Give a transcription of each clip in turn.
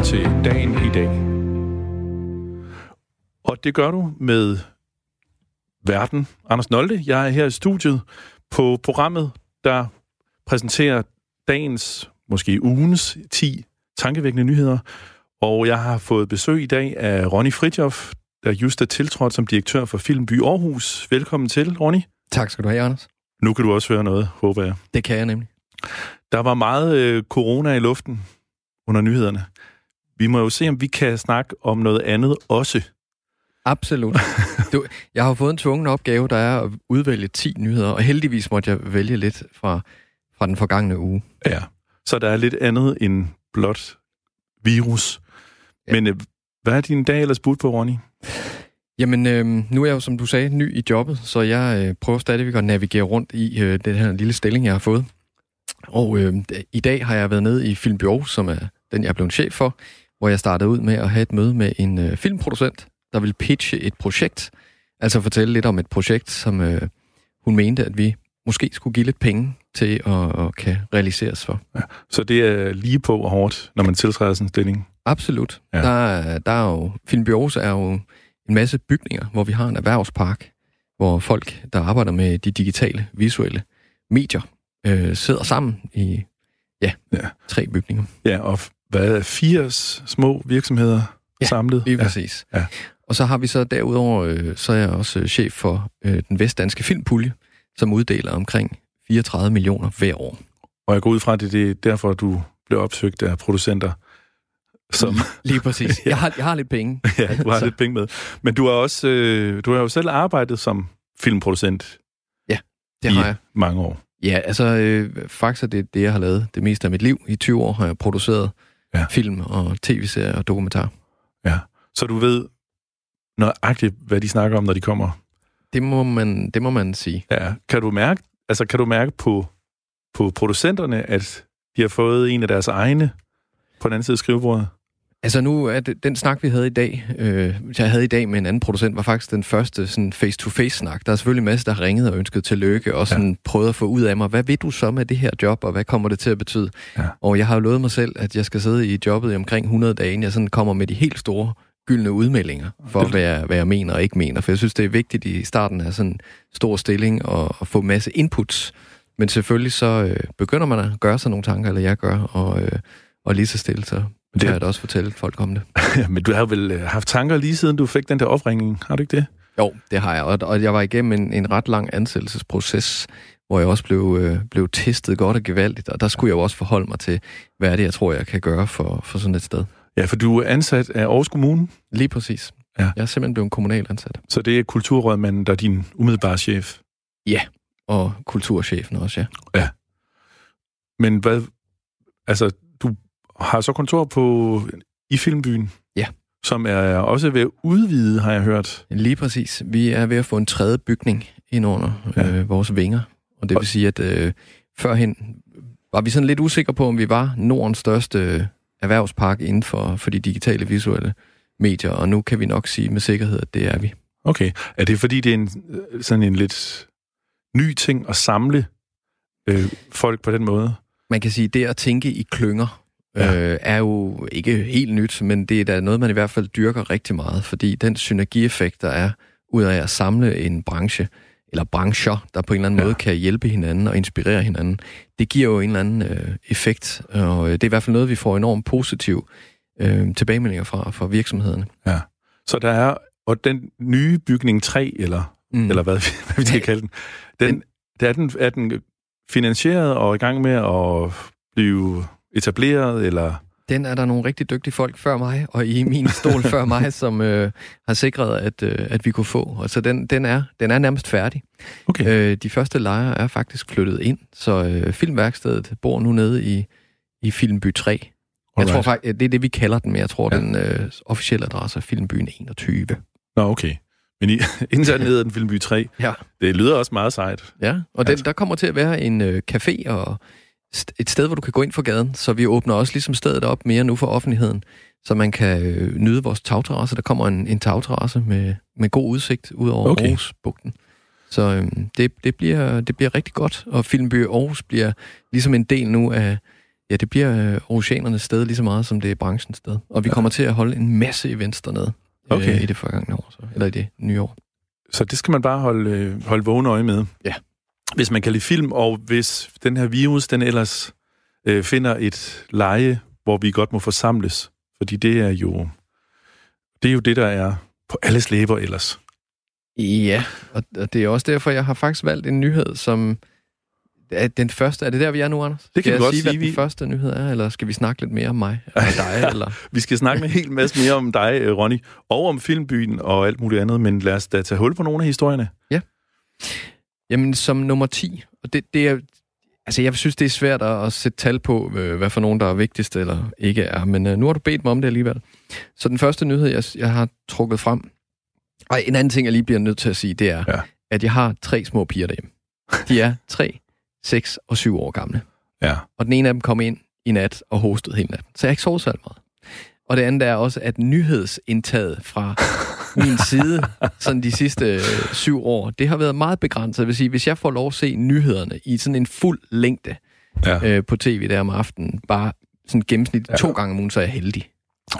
lytter til Dagen i dag. Og det gør du med Verden. Anders Nolde, jeg er her i studiet på programmet, der præsenterer dagens, måske ugens, 10 tankevækkende nyheder. Og jeg har fået besøg i dag af Ronny Fritjof, der just er tiltrådt som direktør for Filmby Aarhus. Velkommen til, Ronny. Tak skal du have, Anders. Nu kan du også høre noget, håber jeg. Det kan jeg nemlig. Der var meget øh, corona i luften under nyhederne. Vi må jo se, om vi kan snakke om noget andet også. Absolut. Du, jeg har fået en tvungen opgave, der er at udvælge 10 nyheder, og heldigvis måtte jeg vælge lidt fra, fra den forgangne uge. Ja, så der er lidt andet end blot virus. Ja. Men øh, hvad er din dag ellers budt på, Ronny? Jamen, øh, nu er jeg jo, som du sagde, ny i jobbet, så jeg øh, prøver stadigvæk at navigere rundt i øh, den her lille stilling, jeg har fået. Og øh, i dag har jeg været nede i Filmbyrå, som er den, jeg er blevet chef for, hvor jeg startede ud med at have et møde med en øh, filmproducent, der vil pitche et projekt, altså fortælle lidt om et projekt, som øh, hun mente, at vi måske skulle give lidt penge til at, at kan realiseres for. Ja, så det er lige på og hårdt, når man tiltræder sådan en stilling? Absolut. Ja. Der, der er jo, Filmbyrås er jo en masse bygninger, hvor vi har en erhvervspark, hvor folk, der arbejder med de digitale, visuelle medier, øh, sidder sammen i ja, ja. tre bygninger. Ja, og hvad er 80 små virksomheder ja, samlet? lige præcis. Ja. Og så har vi så derudover, øh, så er jeg også chef for øh, den vestdanske filmpulje, som uddeler omkring 34 millioner hver år. Og jeg går ud fra, at det er derfor, du blev opsøgt af producenter, som... Lige præcis. ja. jeg, har, jeg har lidt penge. ja, du har lidt penge med. Men du har også øh, du har jo selv arbejdet som filmproducent ja, det har jeg. mange år. Ja, altså øh, faktisk er det det, jeg har lavet det meste af mit liv. I 20 år har jeg produceret ja. film og tv-serier og dokumentar. Ja, så du ved nøjagtigt, hvad de snakker om, når de kommer? Det må man, det må man sige. Ja, kan du mærke, altså kan du mærke på, på producenterne, at de har fået en af deres egne på den anden side af skrivebordet? Altså nu, er det, den snak, vi havde i dag, øh, jeg havde i dag med en anden producent, var faktisk den første sådan face-to-face-snak. Der er selvfølgelig en masse, der har ringet og ønsket tillykke, og sådan ja. prøvet at få ud af mig, hvad vil du så med det her job, og hvad kommer det til at betyde? Ja. Og jeg har jo lovet mig selv, at jeg skal sidde i jobbet i omkring 100 dage, inden jeg sådan kommer med de helt store gyldne udmeldinger for, hvad jeg, hvad jeg mener og ikke mener. For jeg synes, det er vigtigt i starten af sådan en stor stilling og, at få masse inputs. Men selvfølgelig så øh, begynder man at gøre sig nogle tanker, eller jeg gør, og, øh, og lige så stille, så det har jeg da også fortælle folk om det. Men du har vel øh, haft tanker lige siden du fik den der opringning, har du ikke det? Jo, det har jeg, og, og jeg var igennem en, en ret lang ansættelsesproces, hvor jeg også blev, øh, blev testet godt og gevaldigt, og der skulle jeg jo også forholde mig til, hvad er det, jeg tror, jeg kan gøre for, for sådan et sted. Ja, for du er ansat af Aarhus Kommune? Lige præcis. Ja. Jeg er simpelthen blevet kommunal ansat. Så det er kulturrådmanden, der er din umiddelbare chef? Ja, og kulturchefen også, ja. Ja. Men hvad, altså, du har så kontor på i Filmbyen? Ja. Som er også ved at udvide, har jeg hørt. Lige præcis. Vi er ved at få en tredje bygning ind under ja. øh, vores vinger. Og det vil sige, at øh, førhen var vi sådan lidt usikre på, om vi var Nordens største erhvervspark inden for, for de digitale visuelle medier, og nu kan vi nok sige med sikkerhed, at det er vi. Okay. Er det fordi, det er en, sådan en lidt ny ting at samle øh, folk på den måde? Man kan sige, det at tænke i klynger, ja. øh, er jo ikke helt nyt, men det er da noget, man i hvert fald dyrker rigtig meget, fordi den synergieffekt, der er ud af at samle en branche, eller brancher, der på en eller anden ja. måde kan hjælpe hinanden og inspirere hinanden, det giver jo en eller anden øh, effekt, og øh, det er i hvert fald noget, vi får enormt positiv øh, tilbagemeldinger fra, fra virksomhederne. Ja, så der er, og den nye bygning 3, eller, mm. eller hvad, hvad vi skal kalde den, den, den, er, den, er den finansieret og i gang med at blive etableret, eller... Den er der nogle rigtig dygtige folk før mig, og i min stol før mig, som øh, har sikret, at, øh, at vi kunne få. Og så den, den, er, den er nærmest færdig. Okay. Øh, de første lejre er faktisk flyttet ind, så øh, Filmværkstedet bor nu nede i, i Filmby 3. Alright. Jeg tror faktisk, det er det, vi kalder den, men jeg tror, ja. den øh, officielle adresse er Filmbyen 21. Nå, okay. Men i, indsat hedder den Filmby 3. Ja. Det lyder også meget sejt. Ja, og den, altså. der kommer til at være en øh, café og et sted, hvor du kan gå ind for gaden, så vi åbner også ligesom stedet op mere nu for offentligheden, så man kan øh, nyde vores tagterrasse. Der kommer en, en tagterrasse med, med god udsigt ud over okay. Aarhusbugten. Så øh, det, det, bliver, det bliver rigtig godt, og Filmby Aarhus bliver ligesom en del nu af ja, det bliver øh, oceanernes sted lige så meget, som det er branchens sted. Og vi ja. kommer til at holde en masse events dernede okay. øh, i det forgangne år, så, eller i det nye år. Så det skal man bare holde, øh, holde vågen øje med. Ja. Hvis man kan lide film, og hvis den her virus, den ellers øh, finder et leje, hvor vi godt må forsamles. Fordi det er jo det, er jo det der er på alles læber ellers. Ja, og det er også derfor, jeg har faktisk valgt en nyhed, som er den første. Er det der, vi er nu, Anders? Det kan skal vi godt sige, sige. hvad den første nyhed er, eller skal vi snakke lidt mere om mig og dig? eller? vi skal snakke en hel masse mere om dig, øh, Ronny, og om filmbyen og alt muligt andet, men lad os da tage hul på nogle af historierne. Ja. Jamen, som nummer 10, og det, det er, altså jeg synes, det er svært at, at sætte tal på, øh, hvad for nogen, der er vigtigst eller ikke er, men uh, nu har du bedt mig om det alligevel. Så den første nyhed, jeg, jeg har trukket frem, og en anden ting, jeg lige bliver nødt til at sige, det er, ja. at jeg har tre små piger derhjemme. De er 3, 6 og 7 år gamle. Ja. Og den ene af dem kom ind i nat og hostede hele natten. Så jeg har ikke sovet så meget. Og det andet er også, at nyhedsindtaget fra min side, sådan de sidste øh, syv år, det har været meget begrænset. Jeg vil sige, hvis jeg får lov at se nyhederne i sådan en fuld længde ja. øh, på tv der om aftenen, bare sådan gennemsnit ja. to gange om ugen, så er jeg heldig.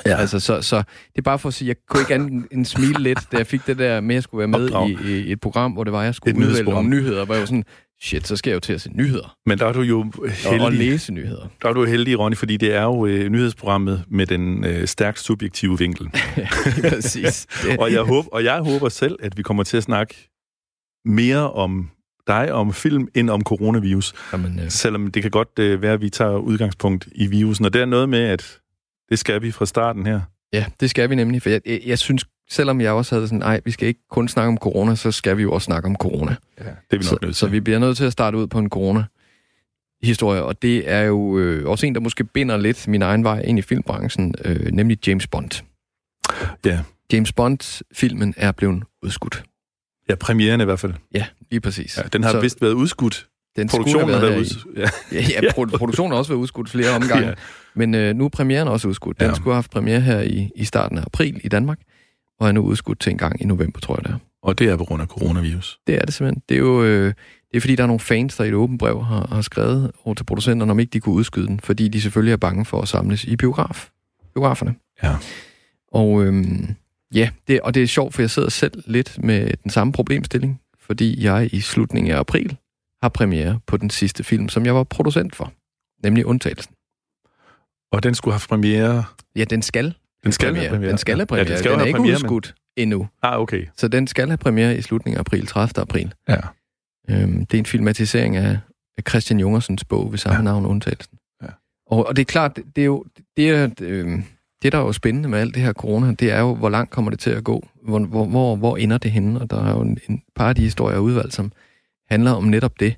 Ja. Altså, så, så det er bare for at sige, jeg kunne ikke andet en smile lidt, da jeg fik det der med, at jeg skulle være med i, i, et program, hvor det var, jeg skulle udvælge nogle nyheder, hvor jeg var sådan, shit, så skal jeg jo til at se nyheder. Men der er du jo heldig. Og, læse nyheder. Der er du heldig, Ronny, fordi det er jo øh, nyhedsprogrammet med den øh, stærkt subjektive vinkel. Præcis. og, jeg håber, og jeg håber selv, at vi kommer til at snakke mere om dig om film end om coronavirus. Jamen, ja. Selvom det kan godt øh, være, at vi tager udgangspunkt i virusen. Og det er noget med, at det skal vi fra starten her. Ja, det skal vi nemlig, for jeg, jeg, jeg synes, selvom jeg også havde sådan, nej, vi skal ikke kun snakke om corona, så skal vi jo også snakke om corona. Ja, det er vi nok så, nødt til. Så vi bliver nødt til at starte ud på en corona historie, og det er jo øh, også en, der måske binder lidt min egen vej ind i filmbranchen, øh, nemlig James Bond. Ja. James Bond-filmen er blevet udskudt. Ja, premieren i hvert fald. Ja, lige præcis. Ja, den har så, vist været udskudt. Den produktionen har været udskudt. Ja, ja, ja produktionen har også været udskudt flere omgange. ja. Men øh, nu er premieren også udskudt. Den ja. skulle have haft premiere her i, i starten af april i Danmark, og er nu udskudt til en gang i november, tror jeg det er. Og det er på grund af coronavirus? Det er det simpelthen. Det er jo øh, det er fordi, der er nogle fans, der i et åbent brev har, har skrevet over til producenterne, om ikke de kunne udskyde den, fordi de selvfølgelig er bange for at samles i biograf. biograferne. Ja. Og øhm, ja, det, og det er sjovt, for jeg sidder selv lidt med den samme problemstilling, fordi jeg i slutningen af april har premiere på den sidste film, som jeg var producent for, nemlig Undtagelsen. Og den skulle have premiere? Ja, den skal. Den skal premiere. have premiere. Den skal have premiere. Ja, den, skal den er ikke premiere, udskudt men... endnu. Ah, okay. Så den skal have premiere i slutningen af april, 30. april. Ja. Øhm, det er en filmatisering af, Christian Jungersens bog ved samme ja. navn, Undtagelsen. Ja. Og, og det er klart, det, det er jo... Det er, øh, det, der er jo spændende med alt det her corona, det er jo, hvor langt kommer det til at gå? Hvor, hvor, hvor, hvor ender det henne? Og der er jo en, en par af de historier udvalgt, som handler om netop det.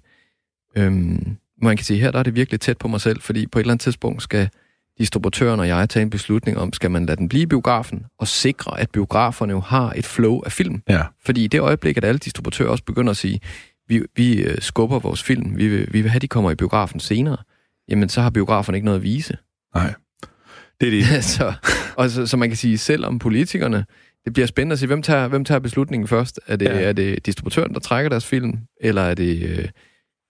Øhm, man kan sige, her der er det virkelig tæt på mig selv, fordi på et eller andet tidspunkt skal distributøren og jeg tage en beslutning om, skal man lade den blive i biografen, og sikre, at biograferne jo har et flow af film. Ja. Fordi i det øjeblik, at alle distributører også begynder at sige, vi, vi øh, skubber vores film, vi vil, vi vil have, at de kommer i biografen senere, jamen så har biograferne ikke noget at vise. Nej, det er det. så, og så, så man kan sige, selv om politikerne, det bliver spændende at se, hvem tager, hvem tager beslutningen først? Er det, ja. er det distributøren, der trækker deres film, eller er det... Øh,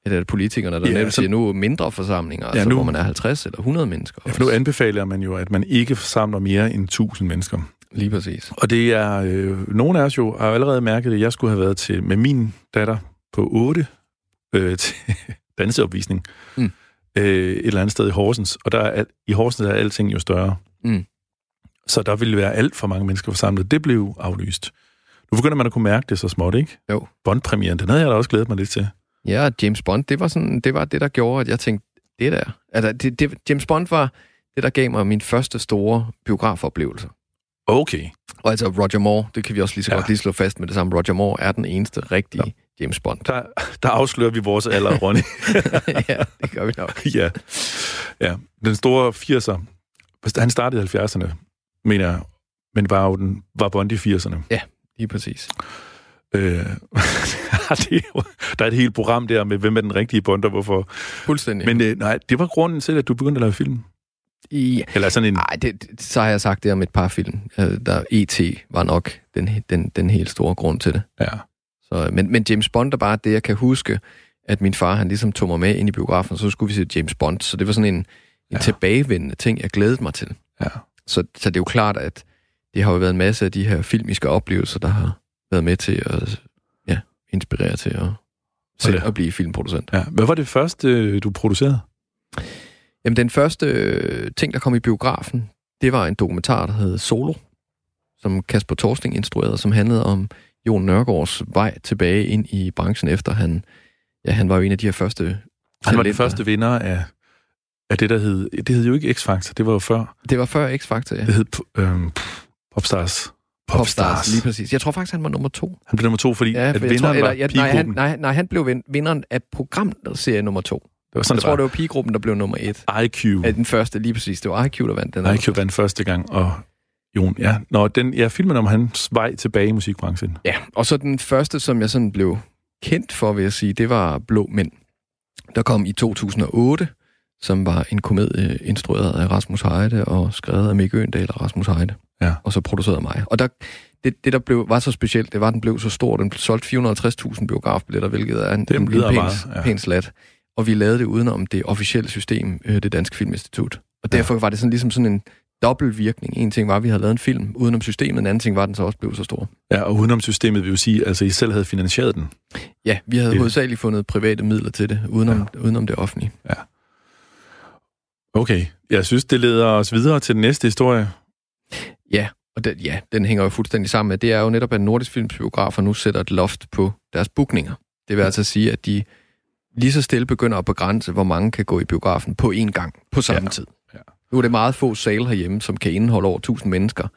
eller er det politikerne, der ja, netop siger, nu mindre forsamlinger, ja, altså, nu, hvor man er 50 eller 100 mennesker? Ja, for nu anbefaler man jo, at man ikke forsamler mere end 1000 mennesker. Lige præcis. Og det er, øh, nogle af os jo har allerede mærket, at jeg skulle have været til med min datter på 8 øh, til danseopvisning. Mm. Øh, et eller andet sted i Horsens. Og der er, i Horsens er alting jo større. Mm. Så der ville være alt for mange mennesker forsamlet. Det blev aflyst. Nu begynder man at kunne mærke det så småt, ikke? Jo. Bond-premieren, den havde jeg da også glædet mig lidt til. Ja, James Bond, det var, sådan, det var det, der gjorde, at jeg tænkte, det der. Altså, det, det, James Bond var det, der gav mig min første store biografoplevelse. Okay. Og altså Roger Moore, det kan vi også lige så ja. godt lige slå fast med det samme. Roger Moore er den eneste rigtige ja. James Bond. Der, der afslører vi vores alder, Ronny. ja, det gør vi nok. ja. ja. Den store 80'er, han startede i 70'erne, mener jeg, men var jo den, var Bond i 80'erne. Ja, lige præcis. Øh, der er et helt program der med, hvem er den rigtige Bond og hvorfor. Fuldstændig. Men øh, nej, det var grunden til, at du begyndte at lave film. Ja. Eller sådan en... Nej, det, så har jeg sagt det om et par film. Der E.T. var nok den, den, den helt store grund til det. Ja. Så, men, men James Bond er bare det, jeg kan huske, at min far, han ligesom tog mig med ind i biografen, så skulle vi se James Bond. Så det var sådan en, ja. tilbagevendende ting, jeg glædede mig til. Ja. Så, så det er jo klart, at det har jo været en masse af de her filmiske oplevelser, der har været med til at ja, inspirere til at, til at blive filmproducent. Ja. Hvad var det første, du producerede? Jamen, den første øh, ting, der kom i biografen, det var en dokumentar, der hed Solo, som Kasper Torsting instruerede, som handlede om Jon Nørgaards vej tilbage ind i branchen, efter han, ja, han var jo en af de her første... Han var den første vinder af, af det, der hed... Det hed jo ikke X-Factor, det var jo før. Det var før X-Factor, ja. Det hed øhm, Popstars. Popstars, lige præcis. Jeg tror faktisk, han var nummer to. Han blev nummer to, fordi ja, for at vinderen tror, eller, var ja, nej, han, nej, nej, han blev vinderen af programserie nummer to. Det var sådan, jeg tror, var. det var pigegruppen, der blev nummer et. IQ. Ja, den første, lige præcis. Det var IQ, der vandt den. IQ vandt første gang, og Jon, ja. Nå, den, jeg filmen om hans vej tilbage i musikbranchen. Ja, og så den første, som jeg sådan blev kendt for, vil jeg sige, det var Blå Mænd. Der kom i 2008, som var en komedie instrueret af Rasmus Heide og skrevet af Mikke Øndal og Rasmus Heide. Ja. Og så produceret af mig. Og der, det, det, der blev, var så specielt, det var, at den blev så stor. Den blev solgt 450.000 biografbilletter, hvilket er en, det en, en pæn, meget, ja. pæn slat. Og vi lavede det udenom det officielle system, øh, det Danske Filminstitut. Og derfor ja. var det sådan ligesom sådan en dobbelt virkning. En ting var, at vi havde lavet en film udenom systemet, en anden ting var, at den så også blev så stor. Ja, og udenom systemet vil jo sige, altså I selv havde finansieret den. Ja, vi havde det... hovedsageligt fundet private midler til det, udenom, ja. udenom det offentlige. Ja. Okay, jeg synes, det leder os videre til den næste historie. Ja, og den, ja, den hænger jo fuldstændig sammen med, det er jo netop, at Nordisk Films biografer nu sætter et loft på deres bookninger. Det vil altså sige, at de lige så stille begynder at begrænse, hvor mange kan gå i biografen på én gang, på samme ja. tid. Ja. Nu er det meget få sale herhjemme, som kan indeholde over 1000 mennesker.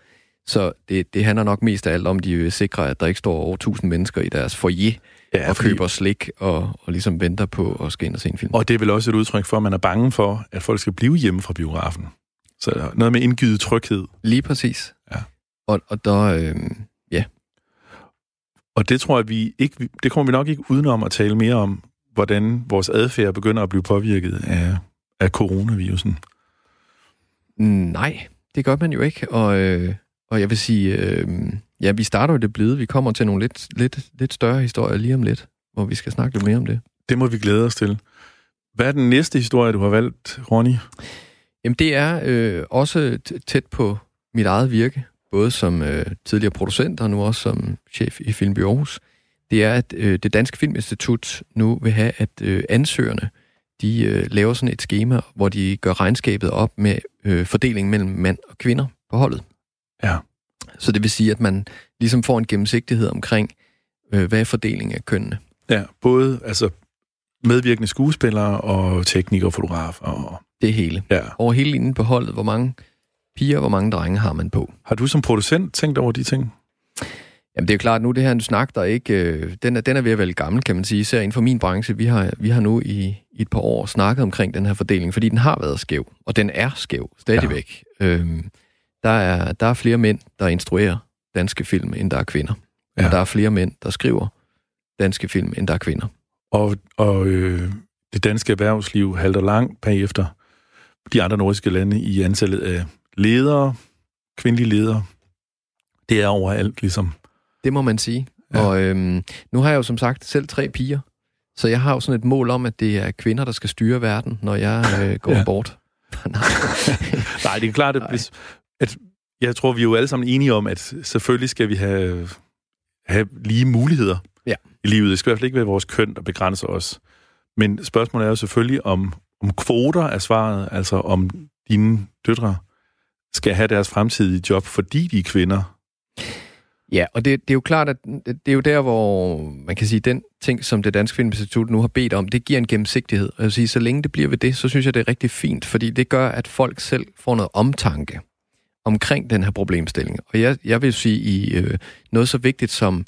Så det, det handler nok mest af alt om, de vil sikre, at der ikke står over 1000 mennesker i deres foyer ja, og fordi... køber slik og, og ligesom venter på at skal ind og se en film. Og det er vel også et udtryk for, at man er bange for, at folk skal blive hjemme fra biografen. Så noget med indgivet tryghed. Lige præcis. Ja. Og, og der, øh, ja. Og det tror jeg, vi ikke, det kommer vi nok ikke udenom at tale mere om, hvordan vores adfærd begynder at blive påvirket af, af coronavirusen. Nej, det gør man jo ikke. Og, øh, og jeg vil sige, øh, ja, vi starter jo det blide. Vi kommer til nogle lidt, lidt, lidt større historier lige om lidt, hvor vi skal snakke lidt mere om det. Det må vi glæde os til. Hvad er den næste historie, du har valgt, Ronny? Jamen, det er øh, også tæt på mit eget virke, både som øh, tidligere producent og nu også som chef i Filmby Aarhus. Det er, at øh, det Danske Filminstitut nu vil have, at øh, ansøgerne de øh, laver sådan et schema, hvor de gør regnskabet op med øh, fordelingen mellem mænd og kvinder på holdet. Ja. Så det vil sige, at man ligesom får en gennemsigtighed omkring, øh, hvad er fordelingen af kønnene. Ja, både altså medvirkende skuespillere og teknikere og fotografer. Og... Det hele. Ja. Over hele linjen på holdet, hvor mange piger, hvor mange drenge har man på. Har du som producent tænkt over de ting? Jamen det er jo klart, nu det her en snak, der ikke, øh, den, er, den er ved at være gammel, kan man sige. Især inden for min branche, vi har, vi har nu i, i et par år snakket omkring den her fordeling, fordi den har været skæv, og den er skæv stadigvæk. Ja. Øhm, der, er, der er flere mænd, der instruerer danske film, end der er kvinder. Ja. Og der er flere mænd, der skriver danske film, end der er kvinder. Og, og øh, det danske erhvervsliv halter langt bagefter de andre nordiske lande i antallet af ledere, kvindelige ledere. Det er overalt ligesom. Det må man sige. Ja. Og øhm, nu har jeg jo som sagt selv tre piger, så jeg har jo sådan et mål om, at det er kvinder, der skal styre verden, når jeg øh, går ja. bort. Nej, det er klart, at, hvis, at jeg tror, vi er jo alle sammen enige om, at selvfølgelig skal vi have, have lige muligheder ja. i livet. Det skal i hvert fald ikke være vores køn, der begrænser os. Men spørgsmålet er jo selvfølgelig, om, om kvoter er svaret, altså om dine døtre skal have deres fremtidige job, fordi de er kvinder, Ja, og det, det er jo klart, at det er jo der, hvor man kan sige, den ting, som det Danske Filminstitut nu har bedt om, det giver en gennemsigtighed. Og jeg vil sige, så længe det bliver ved det, så synes jeg, det er rigtig fint, fordi det gør, at folk selv får noget omtanke omkring den her problemstilling. Og jeg, jeg vil sige, i øh, noget så vigtigt som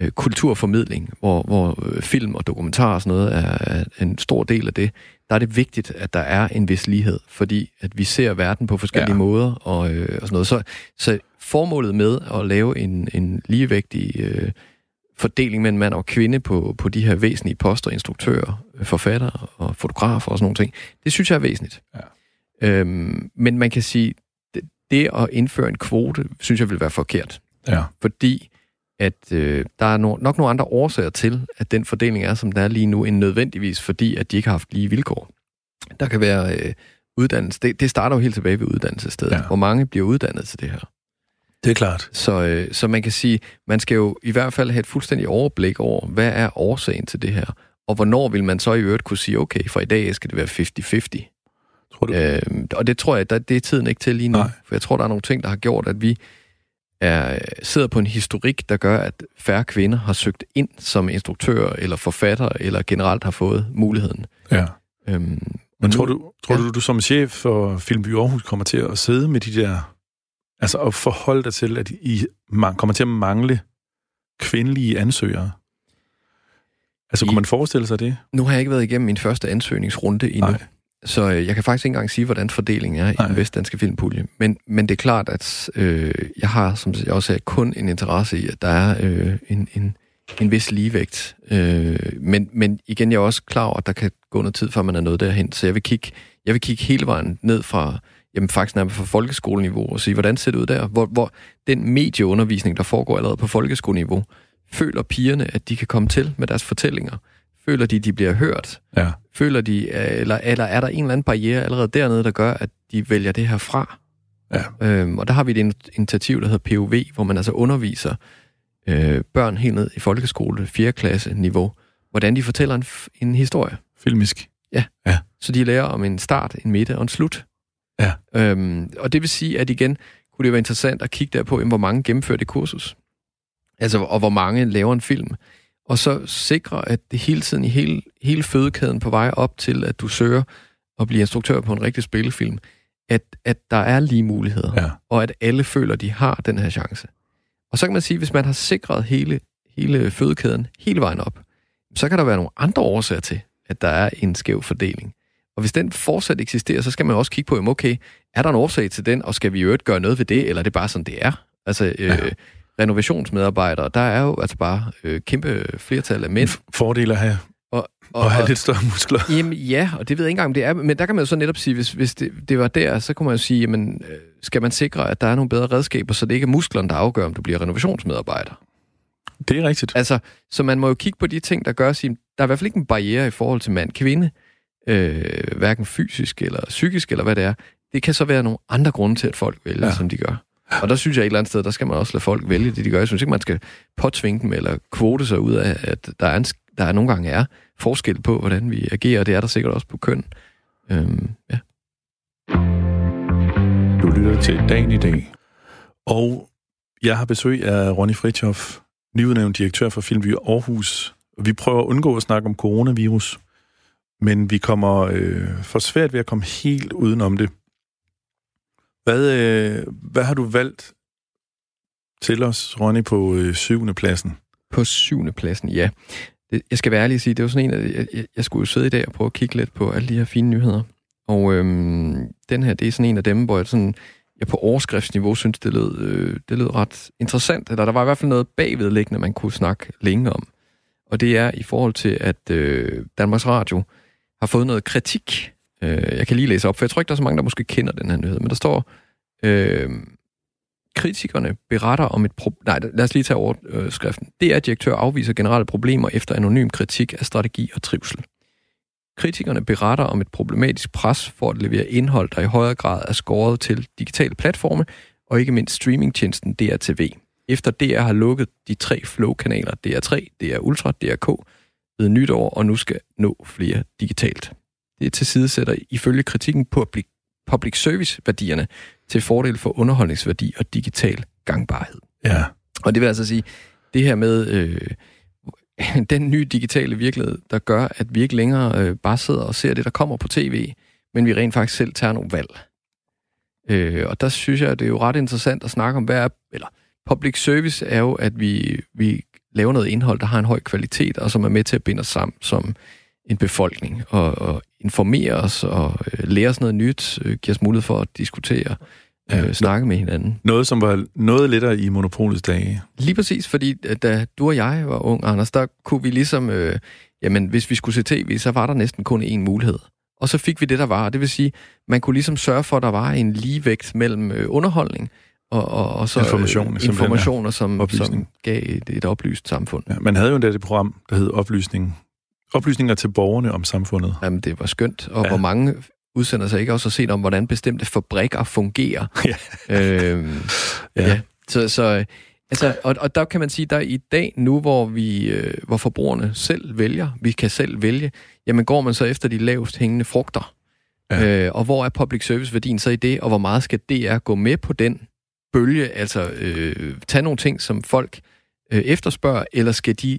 øh, kulturformidling, hvor, hvor øh, film og dokumentar og sådan noget er, er en stor del af det, der er det vigtigt, at der er en vis lighed, fordi at vi ser verden på forskellige ja. måder og, øh, og sådan noget. Så, så formålet med at lave en, en ligevægtig øh, fordeling mellem mand og kvinde på, på de her væsentlige poster, instruktører, forfattere og fotografer og sådan nogle ting, det synes jeg er væsentligt. Ja. Øhm, men man kan sige, det, at indføre en kvote, synes jeg vil være forkert. Ja. Fordi at øh, der er no, nok nogle andre årsager til, at den fordeling er, som den er lige nu, end nødvendigvis fordi, at de ikke har haft lige vilkår. Der kan være øh, uddannelse, det, det starter jo helt tilbage ved uddannelsesstedet. Ja. Hvor mange bliver uddannet til det her? Det er klart. Så, øh, så man kan sige, man skal jo i hvert fald have et fuldstændig overblik over, hvad er årsagen til det her? Og hvornår vil man så i øvrigt kunne sige, okay, for i dag skal det være 50-50? Tror du? Øh, og det tror jeg, at det er tiden ikke til lige nu. Nej. For jeg tror, der er nogle ting, der har gjort, at vi er, sidder på en historik, der gør, at færre kvinder har søgt ind som instruktør eller forfatter, eller generelt har fået muligheden. Ja. Øhm, Men tror, du, tror ja. du, du som chef for Filmby Aarhus kommer til at sidde med de der... Altså at forholde dig til, at I kommer til at mangle kvindelige ansøgere? Altså, kunne man forestille sig det? Nu har jeg ikke været igennem min første ansøgningsrunde endnu. Nej. Så øh, jeg kan faktisk ikke engang sige, hvordan fordelingen er Nej. i den vestdanske filmpulje. Men, men det er klart, at øh, jeg har, som jeg også sagde, kun en interesse i, at der er øh, en, en, en vis ligevægt. Øh, men, men igen, jeg er også klar over, at der kan gå noget tid, før man er nået derhen. Så jeg vil kigge, jeg vil kigge hele vejen ned fra, jamen faktisk nærmest fra folkeskoleniveau, og sige, hvordan ser det ud der? Hvor, hvor den medieundervisning, der foregår allerede på folkeskoleniveau, føler pigerne, at de kan komme til med deres fortællinger? Føler de, de bliver hørt? Ja. Føler de, eller, eller er der en eller anden barriere allerede dernede, der gør, at de vælger det her fra? Ja. Øhm, og der har vi et initiativ, der hedder POV, hvor man altså underviser øh, børn helt ned i folkeskole, 4. klasse niveau, hvordan de fortæller en, en historie. Filmisk. Ja. ja. Så de lærer om en start, en midte og en slut. Ja. Øhm, og det vil sige, at igen kunne det være interessant at kigge der på, hvor mange gennemfører det kursus. Altså, og hvor mange laver en film. Og så sikre, at det hele tiden i hele, hele fødekæden på vej op til, at du søger at blive instruktør på en rigtig spillefilm, at, at der er lige muligheder, ja. og at alle føler, de har den her chance. Og så kan man sige, hvis man har sikret hele, hele fødekæden hele vejen op, så kan der være nogle andre årsager til, at der er en skæv fordeling. Og hvis den fortsat eksisterer, så skal man også kigge på, okay, er der en årsag til den, og skal vi i øvrigt gøre noget ved det, eller er det bare sådan, det er? Altså, øh, ja. Renovationsmedarbejdere, der er jo altså bare øh, kæmpe flertal af mænd. Fordele at have og, og, og have lidt større muskler. Jamen ja, og det ved jeg ikke engang, om det er. Men der kan man jo så netop sige, hvis, hvis det, det var der, så kunne man jo sige, jamen, øh, skal man sikre, at der er nogle bedre redskaber, så det ikke er musklerne, der afgør, om du bliver renovationsmedarbejder. Det er rigtigt. Altså, så man må jo kigge på de ting, der gør, at sige, der er i hvert fald ikke en barriere i forhold til mand-kvinde, øh, hverken fysisk eller psykisk, eller hvad det er. Det kan så være nogle andre grunde til, at folk vælger, ja. som de gør. Og der synes jeg et eller andet sted, der skal man også lade folk vælge det, de gør. Jeg synes ikke, man skal påtvinge dem eller kvote sig ud af, at der er, en, der er nogle gange er forskel på, hvordan vi agerer. Det er der sikkert også på køn. Øhm, ja. Du lytter til Dagen i dag. Og jeg har besøg af Ronny Fritjof, nyudnævnt direktør for Filmby Aarhus. Vi prøver at undgå at snakke om coronavirus, men vi kommer øh, for svært ved at komme helt udenom det. Hvad, øh, hvad har du valgt til os, Ronny, på øh, syvende pladsen? På syvende pladsen, ja. Det, jeg skal være ærlig og sige, det var sådan en, at jeg, jeg skulle jo sidde i dag og prøve at kigge lidt på alle de her fine nyheder. Og øhm, den her, det er sådan en af dem, hvor jeg sådan, jeg på overskriftsniveau synes, det lød, øh, det lød ret interessant. Eller der var i hvert fald noget bagvedliggende, man kunne snakke længe om. Og det er i forhold til, at øh, Danmarks Radio har fået noget kritik Øh, jeg kan lige læse op, for jeg tror ikke, der er så mange, der måske kender den her nyhed, men der står, øh, kritikerne beretter om et problem... Nej, lad os lige tage overskriften. Det er, direktør afviser generelle problemer efter anonym kritik af strategi og trivsel. Kritikerne beretter om et problematisk pres for at levere indhold, der i højere grad er skåret til digitale platforme, og ikke mindst streamingtjenesten DRTV. Efter DR har lukket de tre flow-kanaler DR3, DR Ultra, DRK ved nytår, og nu skal nå flere digitalt. Det tilsidesætter ifølge kritikken på public, public service-værdierne til fordel for underholdningsværdi og digital gangbarhed. Ja. Og det vil altså sige, det her med øh, den nye digitale virkelighed, der gør, at vi ikke længere øh, bare sidder og ser det, der kommer på tv, men vi rent faktisk selv tager nogle valg. Øh, og der synes jeg, det er jo ret interessant at snakke om, hvad er, eller public service er jo, at vi, vi laver noget indhold, der har en høj kvalitet, og som er med til at binde os sammen som en befolkning, og, og informere os og øh, lære os noget nyt, øh, give os mulighed for at diskutere, øh, ja, snakke med hinanden. Noget, som var noget lettere i monopolets dage. Lige præcis, fordi øh, da du og jeg var ung, Anders, der kunne vi ligesom, øh, jamen hvis vi skulle se tv, så var der næsten kun én mulighed. Og så fik vi det, der var. Det vil sige, man kunne ligesom sørge for, at der var en ligevægt mellem øh, underholdning og, og, og så Information, øh, informationer, som, som gav et, et oplyst samfund. Ja, man havde jo endda det program, der hed Oplysning oplysninger til borgerne om samfundet. Jamen, det var skønt. Og ja. hvor mange udsender sig ikke også har set om, hvordan bestemte fabrikker fungerer. Ja. øhm, Ja. ja. Så, så altså, og, og der kan man sige, der i dag nu, hvor vi, øh, hvor forbrugerne selv vælger, vi kan selv vælge, jamen går man så efter de lavest hængende frugter. Ja. Øh, og hvor er public service værdien så i det, og hvor meget skal DR gå med på den bølge, altså øh, tage nogle ting, som folk øh, efterspørger, eller skal de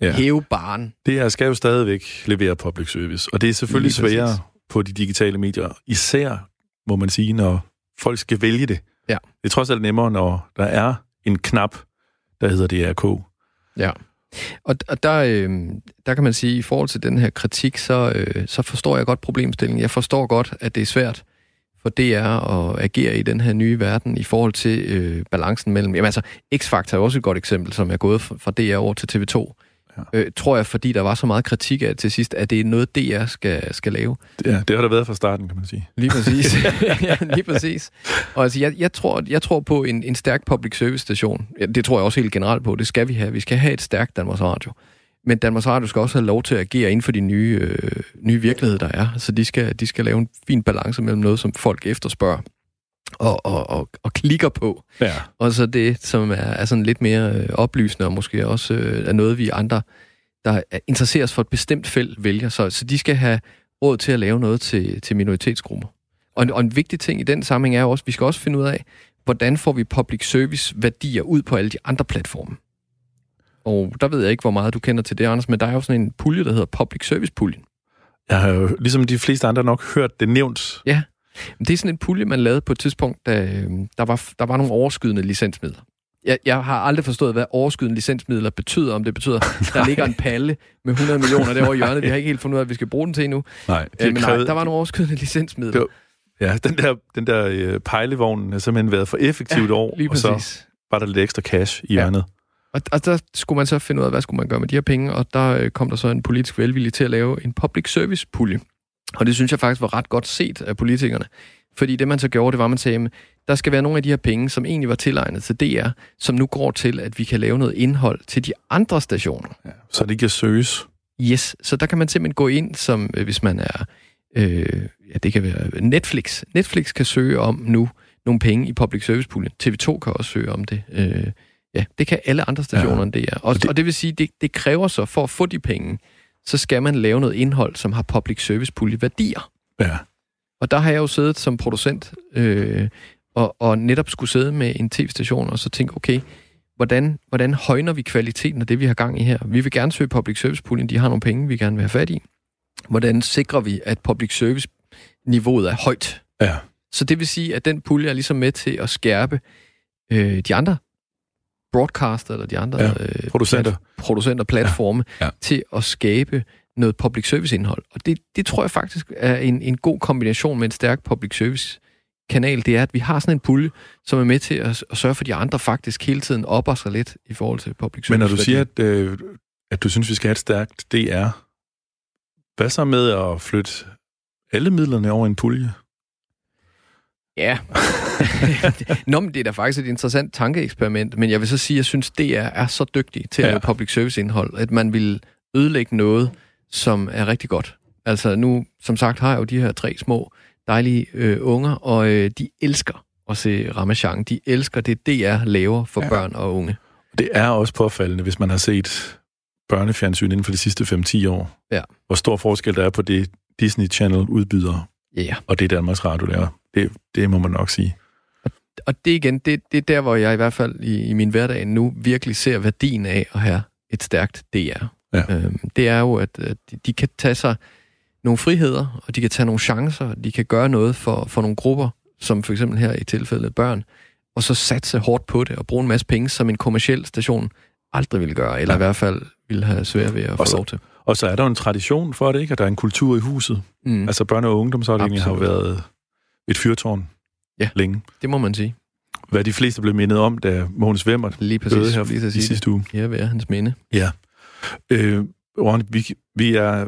Ja. hæve baren? Det her skal jo stadigvæk levere public service, og det er selvfølgelig sværere på de digitale medier, især, må man sige, når folk skal vælge det. Ja. Det er trods alt nemmere, når der er en knap, der hedder DRK. Ja. Og, og der, øh, der kan man sige, i forhold til den her kritik, så, øh, så forstår jeg godt problemstillingen. Jeg forstår godt, at det er svært for DR at agere i den her nye verden i forhold til øh, balancen mellem... Jamen altså, X-Factor er også et godt eksempel, som er gået fra fra DR over til TV2. Ja. Øh, tror jeg, fordi der var så meget kritik af til sidst, at det er noget, DR skal, skal lave. Ja, det har der været fra starten, kan man sige. Lige præcis. ja, lige præcis. Og altså, jeg, jeg, tror, jeg tror på en, en stærk public service station. Ja, det tror jeg også helt generelt på. Det skal vi have. Vi skal have et stærkt Danmarks Radio. Men Danmarks Radio skal også have lov til at agere inden for de nye, øh, nye virkeligheder, der er. Så de skal, de skal lave en fin balance mellem noget, som folk efterspørger og, og, og, og klikker på. Ja. Og så det, som er, er sådan lidt mere øh, oplysende, og måske også øh, er noget, vi andre, der er- interesserer os for et bestemt felt, vælger. Så, så de skal have råd til at lave noget til, til minoritetsgrupper. Og en, og en vigtig ting i den sammenhæng er jo også, vi skal også finde ud af, hvordan får vi public service værdier ud på alle de andre platforme. Og der ved jeg ikke, hvor meget du kender til det, Anders, men der er jo sådan en pulje, der hedder Public Service Puljen. Jeg har jo, ligesom de fleste andre nok hørt det nævnt. Ja, det er sådan en pulje, man lavede på et tidspunkt, da øh, der var, der var nogle overskydende licensmidler. Jeg, jeg har aldrig forstået, hvad overskydende licensmidler betyder, om det betyder, der ligger en palle med 100 millioner derovre i hjørnet. Vi har ikke helt fundet ud af, at vi skal bruge den til endnu. Nej, Øh, men nej, der var nogle overskydende licensmidler. Det var- Ja, den der, den der øh, pejlevogn har simpelthen været for effektivt år, Lige og så var der lidt ekstra cash i Ja. hjørnet. Og, og der skulle man så finde ud af, hvad skulle man gøre med de her penge, og der øh, kom der så en politisk velvilje til at lave en public service pulje. Og det synes jeg faktisk var ret godt set af politikerne. Fordi det man så gjorde, det var, at man sagde, at der skal være nogle af de her penge, som egentlig var tilegnet til DR, som nu går til, at vi kan lave noget indhold til de andre stationer. Ja. Så det kan søges. Yes, så der kan man simpelthen gå ind, som øh, hvis man er, øh, ja det kan være Netflix. Netflix kan søge om nu nogle penge i public service puljen. TV2 kan også søge om det. Øh, ja, det kan alle andre stationer Ja. end det er. Og, det- det, og det vil sige, det, det kræver så, for at få de penge, så skal man lave noget indhold, som har public service pulje værdier. Ja. Og der har jeg jo siddet som producent øh, og, og netop skulle sidde med en tv-station og så tænke, okay, hvordan, hvordan højner vi kvaliteten af det, vi har gang i her? Vi vil gerne søge public service puljen, de har nogle penge, vi gerne vil have fat i. Hvordan sikrer vi, at public service niveauet er højt? Ja. Så det vil sige, at den pulje er ligesom med til at skærpe øh, de andre broadcaster eller de andre Ja, øh, producenter. plat- producenter platforme Ja, ja. til at skabe noget public service indhold. Og det, det tror jeg faktisk er en, en god kombination med en stærk public service kanal, det er, at vi har sådan en pulje, som er med til at, at sørge for, at de andre faktisk hele tiden opper sig lidt i forhold til public service. Men når du siger, at, øh, at du synes, vi skal have et stærkt DR, hvad så med at flytte alle midlerne over en pulje? Ja. Nå, men det er da faktisk et interessant tankeeksperiment, men jeg vil så sige, at jeg synes, DR er så dygtig til at Ja. lave public service indhold, at man vil ødelægge noget, som er rigtig godt. Altså nu, som sagt, har jeg jo de her tre små dejlige øh, unger, og øh, de elsker at se Ramachan. De elsker det, DR laver for Ja. børn og unge. Det er også påfaldende, hvis man har set børnefjernsyn inden for de sidste 5-10 år. Ja. Hvor stor forskel der er på det, Disney Channel udbyder, Ja, yeah. og det Danmarks Radio laver. Det, det må man nok sige. Og det igen, det, det er der, hvor jeg i hvert fald i, i min hverdag nu virkelig ser værdien af at have et stærkt DR. Ja. Øhm, det er jo, at, at de, kan tage sig nogle friheder, og de kan tage nogle chancer, de kan gøre noget for, for nogle grupper, som for eksempel her i tilfældet børn, og så satse hårdt på det og bruge en masse penge, som en kommersiel station aldrig ville gøre, eller Ja. i hvert fald ville have svært ved at få så- lov til. Og så er der jo en tradition for det, ikke? At der er en kultur i huset. Mm, Altså børne- og ungdomsafdelingen har jo været et fyrtårn Ja. længe. det må man sige. Hvad de fleste blev mindet om, da Mogens Wemmer Lige døde præcis. her lige at i sidste uge. Ja, være hans minde. Ja. Øh, Ron, vi, vi, er,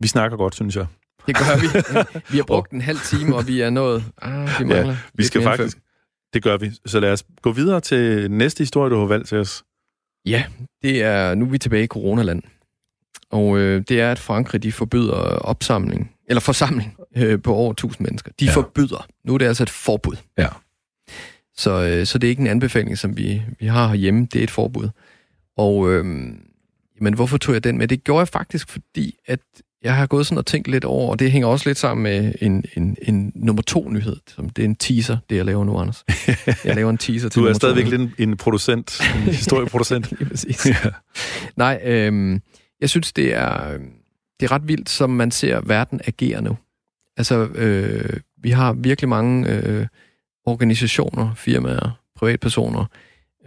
vi snakker godt, synes jeg. Det gør vi. Vi har brugt en halv time, og vi er nået... Ah, vi mangler Vi lidt skal faktisk... Det gør vi. Så lad os gå videre til næste historie, du har valgt til os. Ja, det er, nu er vi tilbage i coronaland. Og øh, det er, at Frankrig de forbyder opsamling eller forsamling øh, på over 1000 mennesker. De Ja. forbyder. Nu er det altså et forbud. Ja. Så, øh, så det er ikke en anbefaling, som vi, vi har herhjemme. Det er et forbud. Og øhm, men hvorfor tog jeg den med? Det gjorde jeg faktisk, fordi at jeg har gået sådan og tænkt lidt over, og det hænger også lidt sammen med en, en, en nummer to nyhed. Som det er en teaser, det jeg laver nu, Anders. Jeg laver en teaser til Du er stadigvæk lidt en, en producent, en historieproducent. Lige præcis. ja. Nej, øhm, jeg synes, det er, øhm, det er ret vildt, som man ser verden agere nu. Altså, øh, vi har virkelig mange øh, organisationer, firmaer, privatpersoner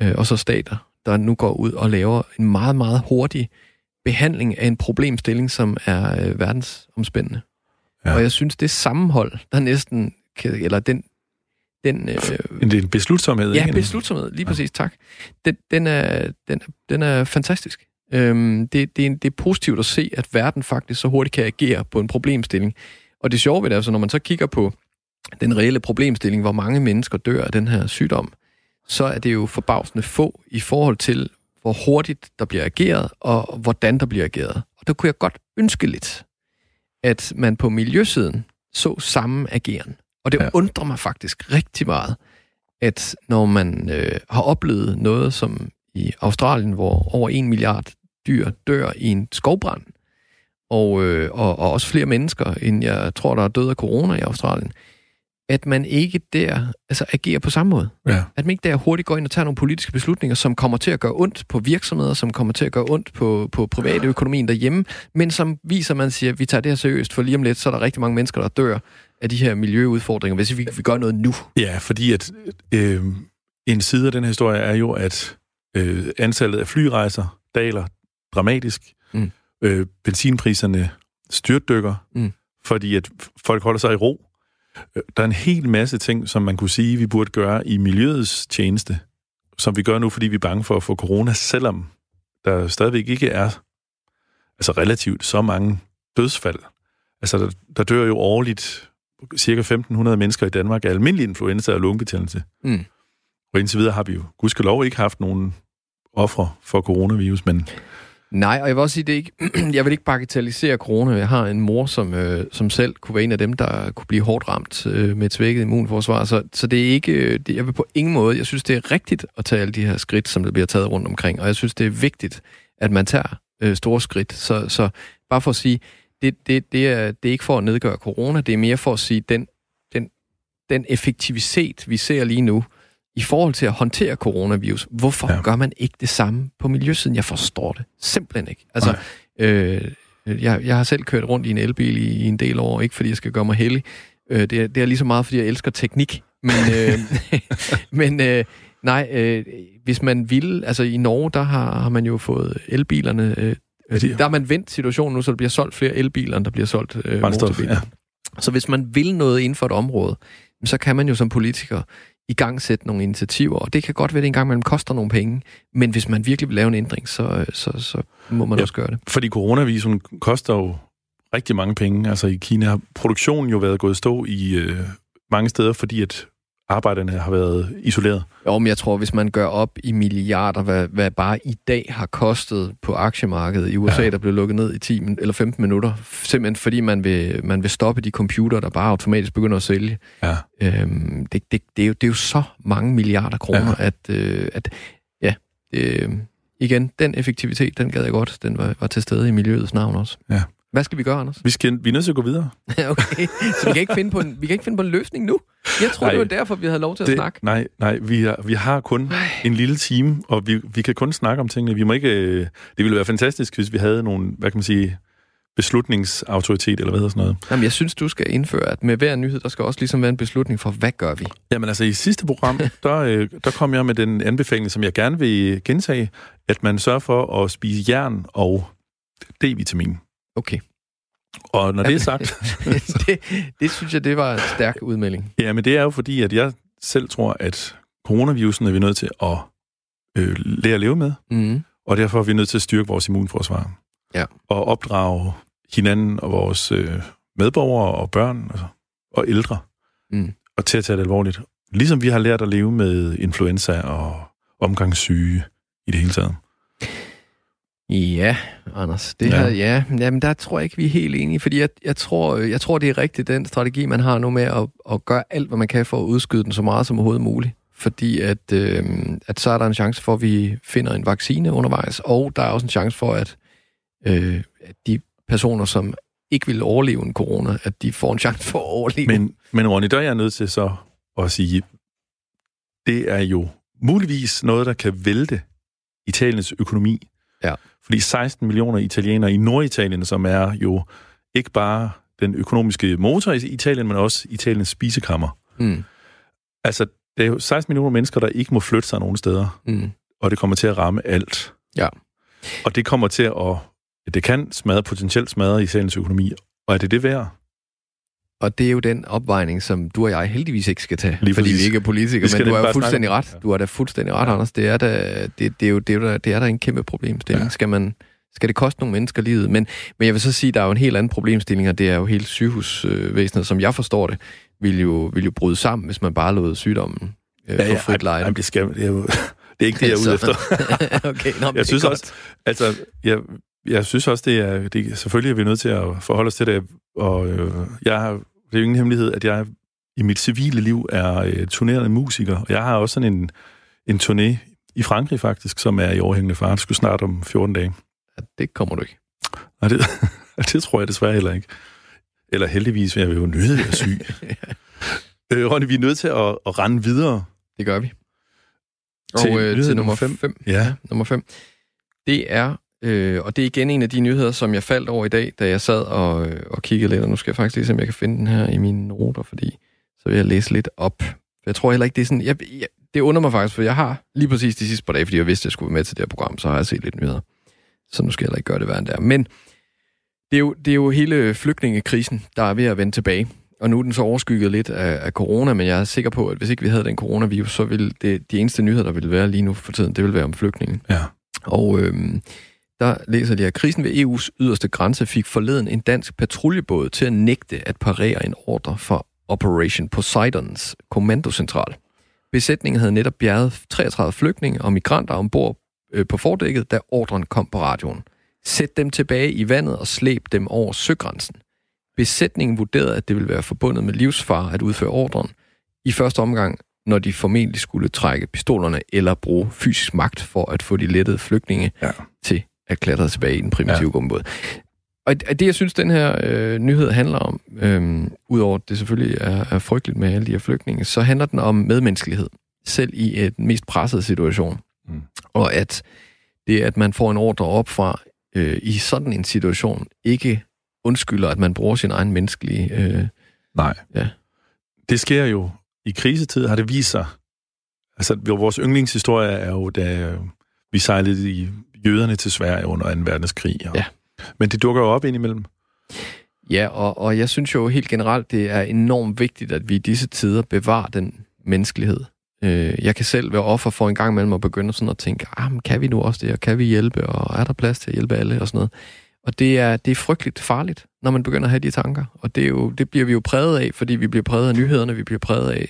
øh, og så stater, der nu går ud og laver en meget, meget hurtig behandling af en problemstilling, som er øh, verdensomspændende. Ja. Ja. Og jeg synes, det sammenhold, der næsten, kan, eller den, den øh, det er en beslutsomhed, Ja, ikke? beslutsomhed, lige præcis, tak. Den, den, er, den, den er fantastisk. Øhm, det, det, er, det er positivt at se, at verden faktisk så hurtigt kan agere på en problemstilling. Og det sjove ved det er, altså, når man så kigger på den reelle problemstilling, hvor mange mennesker dør af den her sygdom, så er det jo forbavsende få i forhold til, hvor hurtigt der bliver ageret, og hvordan der bliver ageret. Og der kunne jeg godt ønske lidt, at man på miljøsiden så samme ageren. Og det Ja. undrer mig faktisk rigtig meget, at når man øh, har oplevet noget som i Australien, hvor over en milliard dyr dør i en skovbrand, og, øh, og, og også flere mennesker, end jeg tror, der er døde af corona i Australien, at man ikke der altså, agerer på samme måde. Ja. At man ikke der hurtigt går ind og tager nogle politiske beslutninger, som kommer til at gøre ondt på virksomheder, som kommer til at gøre ondt på, på private økonomien derhjemme, men som viser, at man siger, at vi tager det her seriøst, for lige om lidt, så er der rigtig mange mennesker, der dør af de her miljøudfordringer, hvis vi, vi gør noget nu. Ja, fordi at øh, en side af den her historie er jo, at øh, antallet af flyrejser daler dramatisk. Mm. Øh, benzinpriserne styrtdykker, Mm. fordi at folk holder sig i ro. Øh, Der er en hel masse ting, som man kunne sige, vi burde gøre i miljøets tjeneste, som vi gør nu, fordi vi er bange for at få corona, selvom der stadigvæk ikke er altså relativt så mange dødsfald. Altså, der, der dør jo årligt cirka 1.500 mennesker i Danmark af almindelig influenza og lungebetændelse. Mm. Og indtil videre har vi jo gudskelov ikke haft nogen ofre for coronavirus, men Nej, og jeg vil også sige, det er ikke, jeg vil ikke bagatellisere corona. Jeg har en mor, som, øh, som selv kunne være en af dem, der kunne blive hårdt ramt øh, med et svækket immunforsvar. Så, så det er ikke, øh, det, jeg vil på ingen måde, jeg synes, det er rigtigt at tage alle de her skridt, som der bliver taget rundt omkring. Og jeg synes, det er vigtigt, at man tager øh, store skridt. Så, så bare for at sige, det, det, det, er, det er ikke for at nedgøre corona, det er mere for at sige, den, den, den effektivitet, vi ser lige nu, i forhold til at håndtere coronavirus, hvorfor Ja. gør man ikke det samme på miljøsiden? Jeg forstår det simpelthen ikke. Altså, Nej. øh, jeg, jeg har selv kørt rundt i en elbil i, i en del år, ikke fordi jeg skal gøre mig heldig. Øh, det, er, det er lige så meget, fordi jeg elsker teknik. Men, øh, men øh, nej, øh, hvis man vil, altså i Norge, der har, har man jo fået elbilerne, øh, Ja, de- der har man vendt situationen nu, så der bliver solgt flere elbiler, end der bliver solgt øh, brændstof, motorbiler. ja. Så hvis man vil noget inden for et område, så kan man jo som politiker i gang sætte nogle initiativer, og det kan godt være, at det engang imellem koster nogle penge, men hvis man virkelig vil lave en ændring, så, så, så må man Ja. også gøre det. fordi coronavirusen koster jo rigtig mange penge. Altså i Kina har produktionen jo været gået stå i øh, mange steder, fordi at arbejderne har været isoleret. Jo, men jeg tror, hvis man gør op i milliarder, hvad, hvad bare i dag har kostet på aktiemarkedet i USA, Ja. der blev lukket ned i 10 min- eller 15 minutter, simpelthen fordi man vil, man vil stoppe de computer, der bare automatisk begynder at sælge. Ja. Øhm, det, det, det, er jo, det er jo så mange milliarder kroner, ja. at, øh, at ja, øh, igen, den effektivitet, den gad jeg godt, den var, var til stede i miljøets navn også. Ja. Hvad skal vi gøre, Anders? Vi, skal, vi er nødt til at gå videre. okay, så vi kan, ikke finde på en, vi kan ikke finde på en løsning nu. Jeg tror, Nej. det var derfor, vi havde lov til at snakke. Nej, nej vi, har, vi har kun en lille time, og vi, vi kan kun snakke om tingene. Vi må ikke, øh, det ville være fantastisk, hvis vi havde nogle, hvad kan man sige, beslutningsautoritet, eller hvad hedder sådan noget. Jamen, jeg synes, du skal indføre, at med hver nyhed, der skal også ligesom være en beslutning for, hvad gør vi? Jamen altså, i sidste program, der, øh, der kom jeg med den anbefaling, som jeg gerne vil gentage, at man sørger for at spise jern og D-vitamin. Okay. Og når det er sagt, det, det synes jeg, det var en stærk udmelding. ja, men det er jo fordi, at jeg selv tror, at coronavirusen er vi nødt til at øh, lære at leve med, Mm. og derfor er vi nødt til at styrke vores immunforsvar. Ja. Og opdrage hinanden og vores øh, medborgere og børn og, og ældre, Mm. og til at tage det alvorligt. Ligesom vi har lært at leve med influenza og omgangssyge i det hele taget. Ja, Anders. Det ja. Her, ja, jamen der tror jeg ikke, vi er helt enige, fordi jeg, jeg, tror, jeg tror, det er rigtigt, den strategi, man har nu med at, at gøre alt, hvad man kan for at udskyde den så meget som overhovedet muligt. Fordi at, øh, at så er der en chance for, at vi finder en vaccine undervejs, og der er også en chance for, at, øh, at de personer, som ikke vil overleve en corona, at de får en chance for at overleve. Men, men Ronny, der er jeg nødt til så at sige, det er jo muligvis noget, der kan vælte Italiens økonomi. Ja. Fordi 16 millioner italienere i Norditalien, som er jo ikke bare den økonomiske motor i Italien, men også Italiens spisekammer. Mm. Altså, det er jo 16 millioner mennesker, der ikke må flytte sig nogen steder. Mm. Og det kommer til at ramme alt. Ja. Og det kommer til at... Det kan smadre, potentielt smadre Italiens økonomi. Og er det det værd? Og det er jo den opvejning, som du og jeg heldigvis ikke skal tage, Lige fordi præcis. vi ikke er politikere, men du har jo fuldstændig snakke. ret. Du har da fuldstændig ret, ja. Anders. Det er, da, det, det, er jo, det, er da- det er da en kæmpe problemstilling. Ja. Skal, man, skal det koste nogle mennesker livet? Men, men jeg vil så sige, der er jo en helt anden problemstilling, og det er jo hele sygehusvæsenet, som jeg forstår det, vil jo, vil jo bryde sammen, hvis man bare lod sygdommen øh, ja, ja, frit leje. Jamen, det, skal, det, er jo, det er ikke det, jeg er ude efter. okay, nå, Jeg synes godt. også, altså, jeg, jeg synes også, det er, det, selvfølgelig er vi nødt til at forholde os til det, og øh, jeg har, det er jo ingen hemmelighed, at jeg i mit civile liv er øh, turnerende musiker, og jeg har også sådan en, en turné i Frankrig faktisk, som er i overhængende fart, skulle snart om 14 dage. Ja, det kommer du ikke. Og det, det tror jeg desværre heller ikke. Eller heldigvis, jeg vil jo nødt at syg. øh, Ronny, vi er nødt til at, at rende videre. Det gør vi. Til Og øh, nyhed til nummer nummer fem. 5. Ja. Nummer 5. Det er, øh, og det er igen en af de nyheder, som jeg faldt over i dag, da jeg sad og, øh, og kiggede lidt, og nu skal jeg faktisk lige se, om jeg kan finde den her i mine noter, fordi så vil jeg læse lidt op. For jeg tror heller ikke, det er sådan... Jeg, jeg, det undrer mig faktisk, for jeg har lige præcis de sidste par dage, fordi jeg vidste, at jeg skulle være med til det her program, så har jeg set lidt nyheder. Så nu skal jeg heller ikke gøre det værre end det er. Men det er, jo, det er jo hele flygtningekrisen, der er ved at vende tilbage. Og nu er den så overskygget lidt af, af corona, men jeg er sikker på, at hvis ikke vi havde den coronavirus, så ville det, de eneste nyheder, der ville være lige nu for tiden, det ville være om flygtninge. Ja. Og øhm, der læser de, at krisen ved EU's yderste grænse fik forleden en dansk patruljebåd til at nægte at parere en ordre for Operation Poseidons kommandocentral. Besætningen havde netop bjerget 33 flygtninge og migranter ombord øh, på fordækket, da ordren kom på radioen. Sæt dem tilbage i vandet og slæb dem over søgrænsen. Besætningen vurderede, at det ville være forbundet med livsfar at udføre ordren. I første omgang, når de formentlig skulle trække pistolerne eller bruge fysisk magt for at få de lettede flygtninge Ja. til at klatre tilbage i den primitive ja. gummibåd. Og det, jeg synes, den her øh, nyhed handler om, øh, udover at det selvfølgelig er, er frygteligt med alle de her flygtninge, så handler den om medmenneskelighed, selv i et mest presset situation. Mm. Og at det, at man får en ordre op fra øh, i sådan en situation, ikke undskylder, at man bruger sin egen menneskelige... Øh, Nej. Ja. Det sker jo i krisetid, har det vist sig. Altså, vores yndlingshistorie er jo, da vi sejlede i jøderne til Sverige under 2. verdenskrig. Og, Ja. Men det dukker jo op indimellem. Ja, og, og jeg synes jo helt generelt, det er enormt vigtigt, at vi i disse tider bevarer den menneskelighed. Øh, jeg kan selv være offer for en gang imellem at begynde sådan at tænke, ah, men kan vi nu også det, og kan vi hjælpe, og er der plads til at hjælpe alle, og sådan noget. Og det er, det er frygteligt farligt, når man begynder at have de tanker. Og det, er jo, det bliver vi jo præget af, fordi vi bliver præget af nyhederne, vi bliver præget af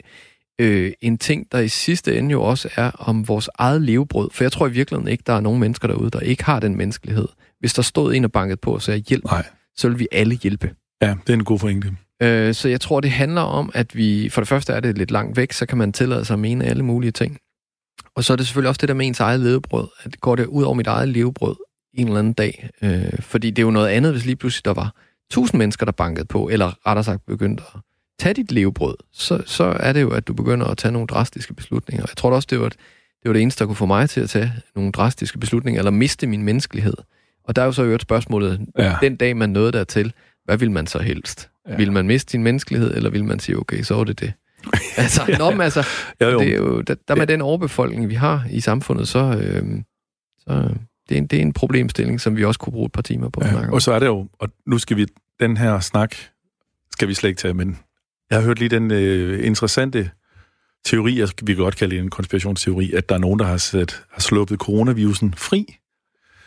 øh, en ting, der i sidste ende jo også er om vores eget levebrød. For jeg tror i virkeligheden ikke, der er nogen mennesker derude, der ikke har den menneskelighed. Hvis der stod en og bankede på og sagde hjælp, Nej. så vil vi alle hjælpe. Ja, det er en god pointe. Øh, så jeg tror, det handler om, at vi... For det første er det lidt langt væk, så kan man tillade sig at mene alle mulige ting. Og så er det selvfølgelig også det der med ens eget levebrød. At går det ud over mit eget levebrød en eller anden dag? Øh, fordi det er jo noget andet, hvis lige pludselig der var tusind mennesker, der bankede på, eller rettere sagt begyndte at tage dit levebrød. Så, så er det jo, at du begynder at tage nogle drastiske beslutninger. Jeg tror også, det var, det var det eneste, der kunne få mig til at tage nogle drastiske beslutninger, eller miste min menneskelighed. Og der er jo så jo et spørgsmålet, Ja. den dag man nåede dertil, hvad vil man så helst? Ja. Ja. Vil man miste sin menneskelighed, eller vil man sige, okay, så er det det? altså, ja, nå, men altså, Jo, jo. det er jo, der, der med den overbefolkning, vi har i samfundet, så, øh, så det, er en, det er en problemstilling, som vi også kunne bruge et par timer på at snakke Ja, om. og så er det jo, og nu skal vi, den her snak, skal vi slet ikke tage, men jeg har hørt lige den øh, interessante teori, jeg, vi kan godt kalde det en konspirationsteori, at der er nogen, der har, sat, har sluppet coronavirusen fri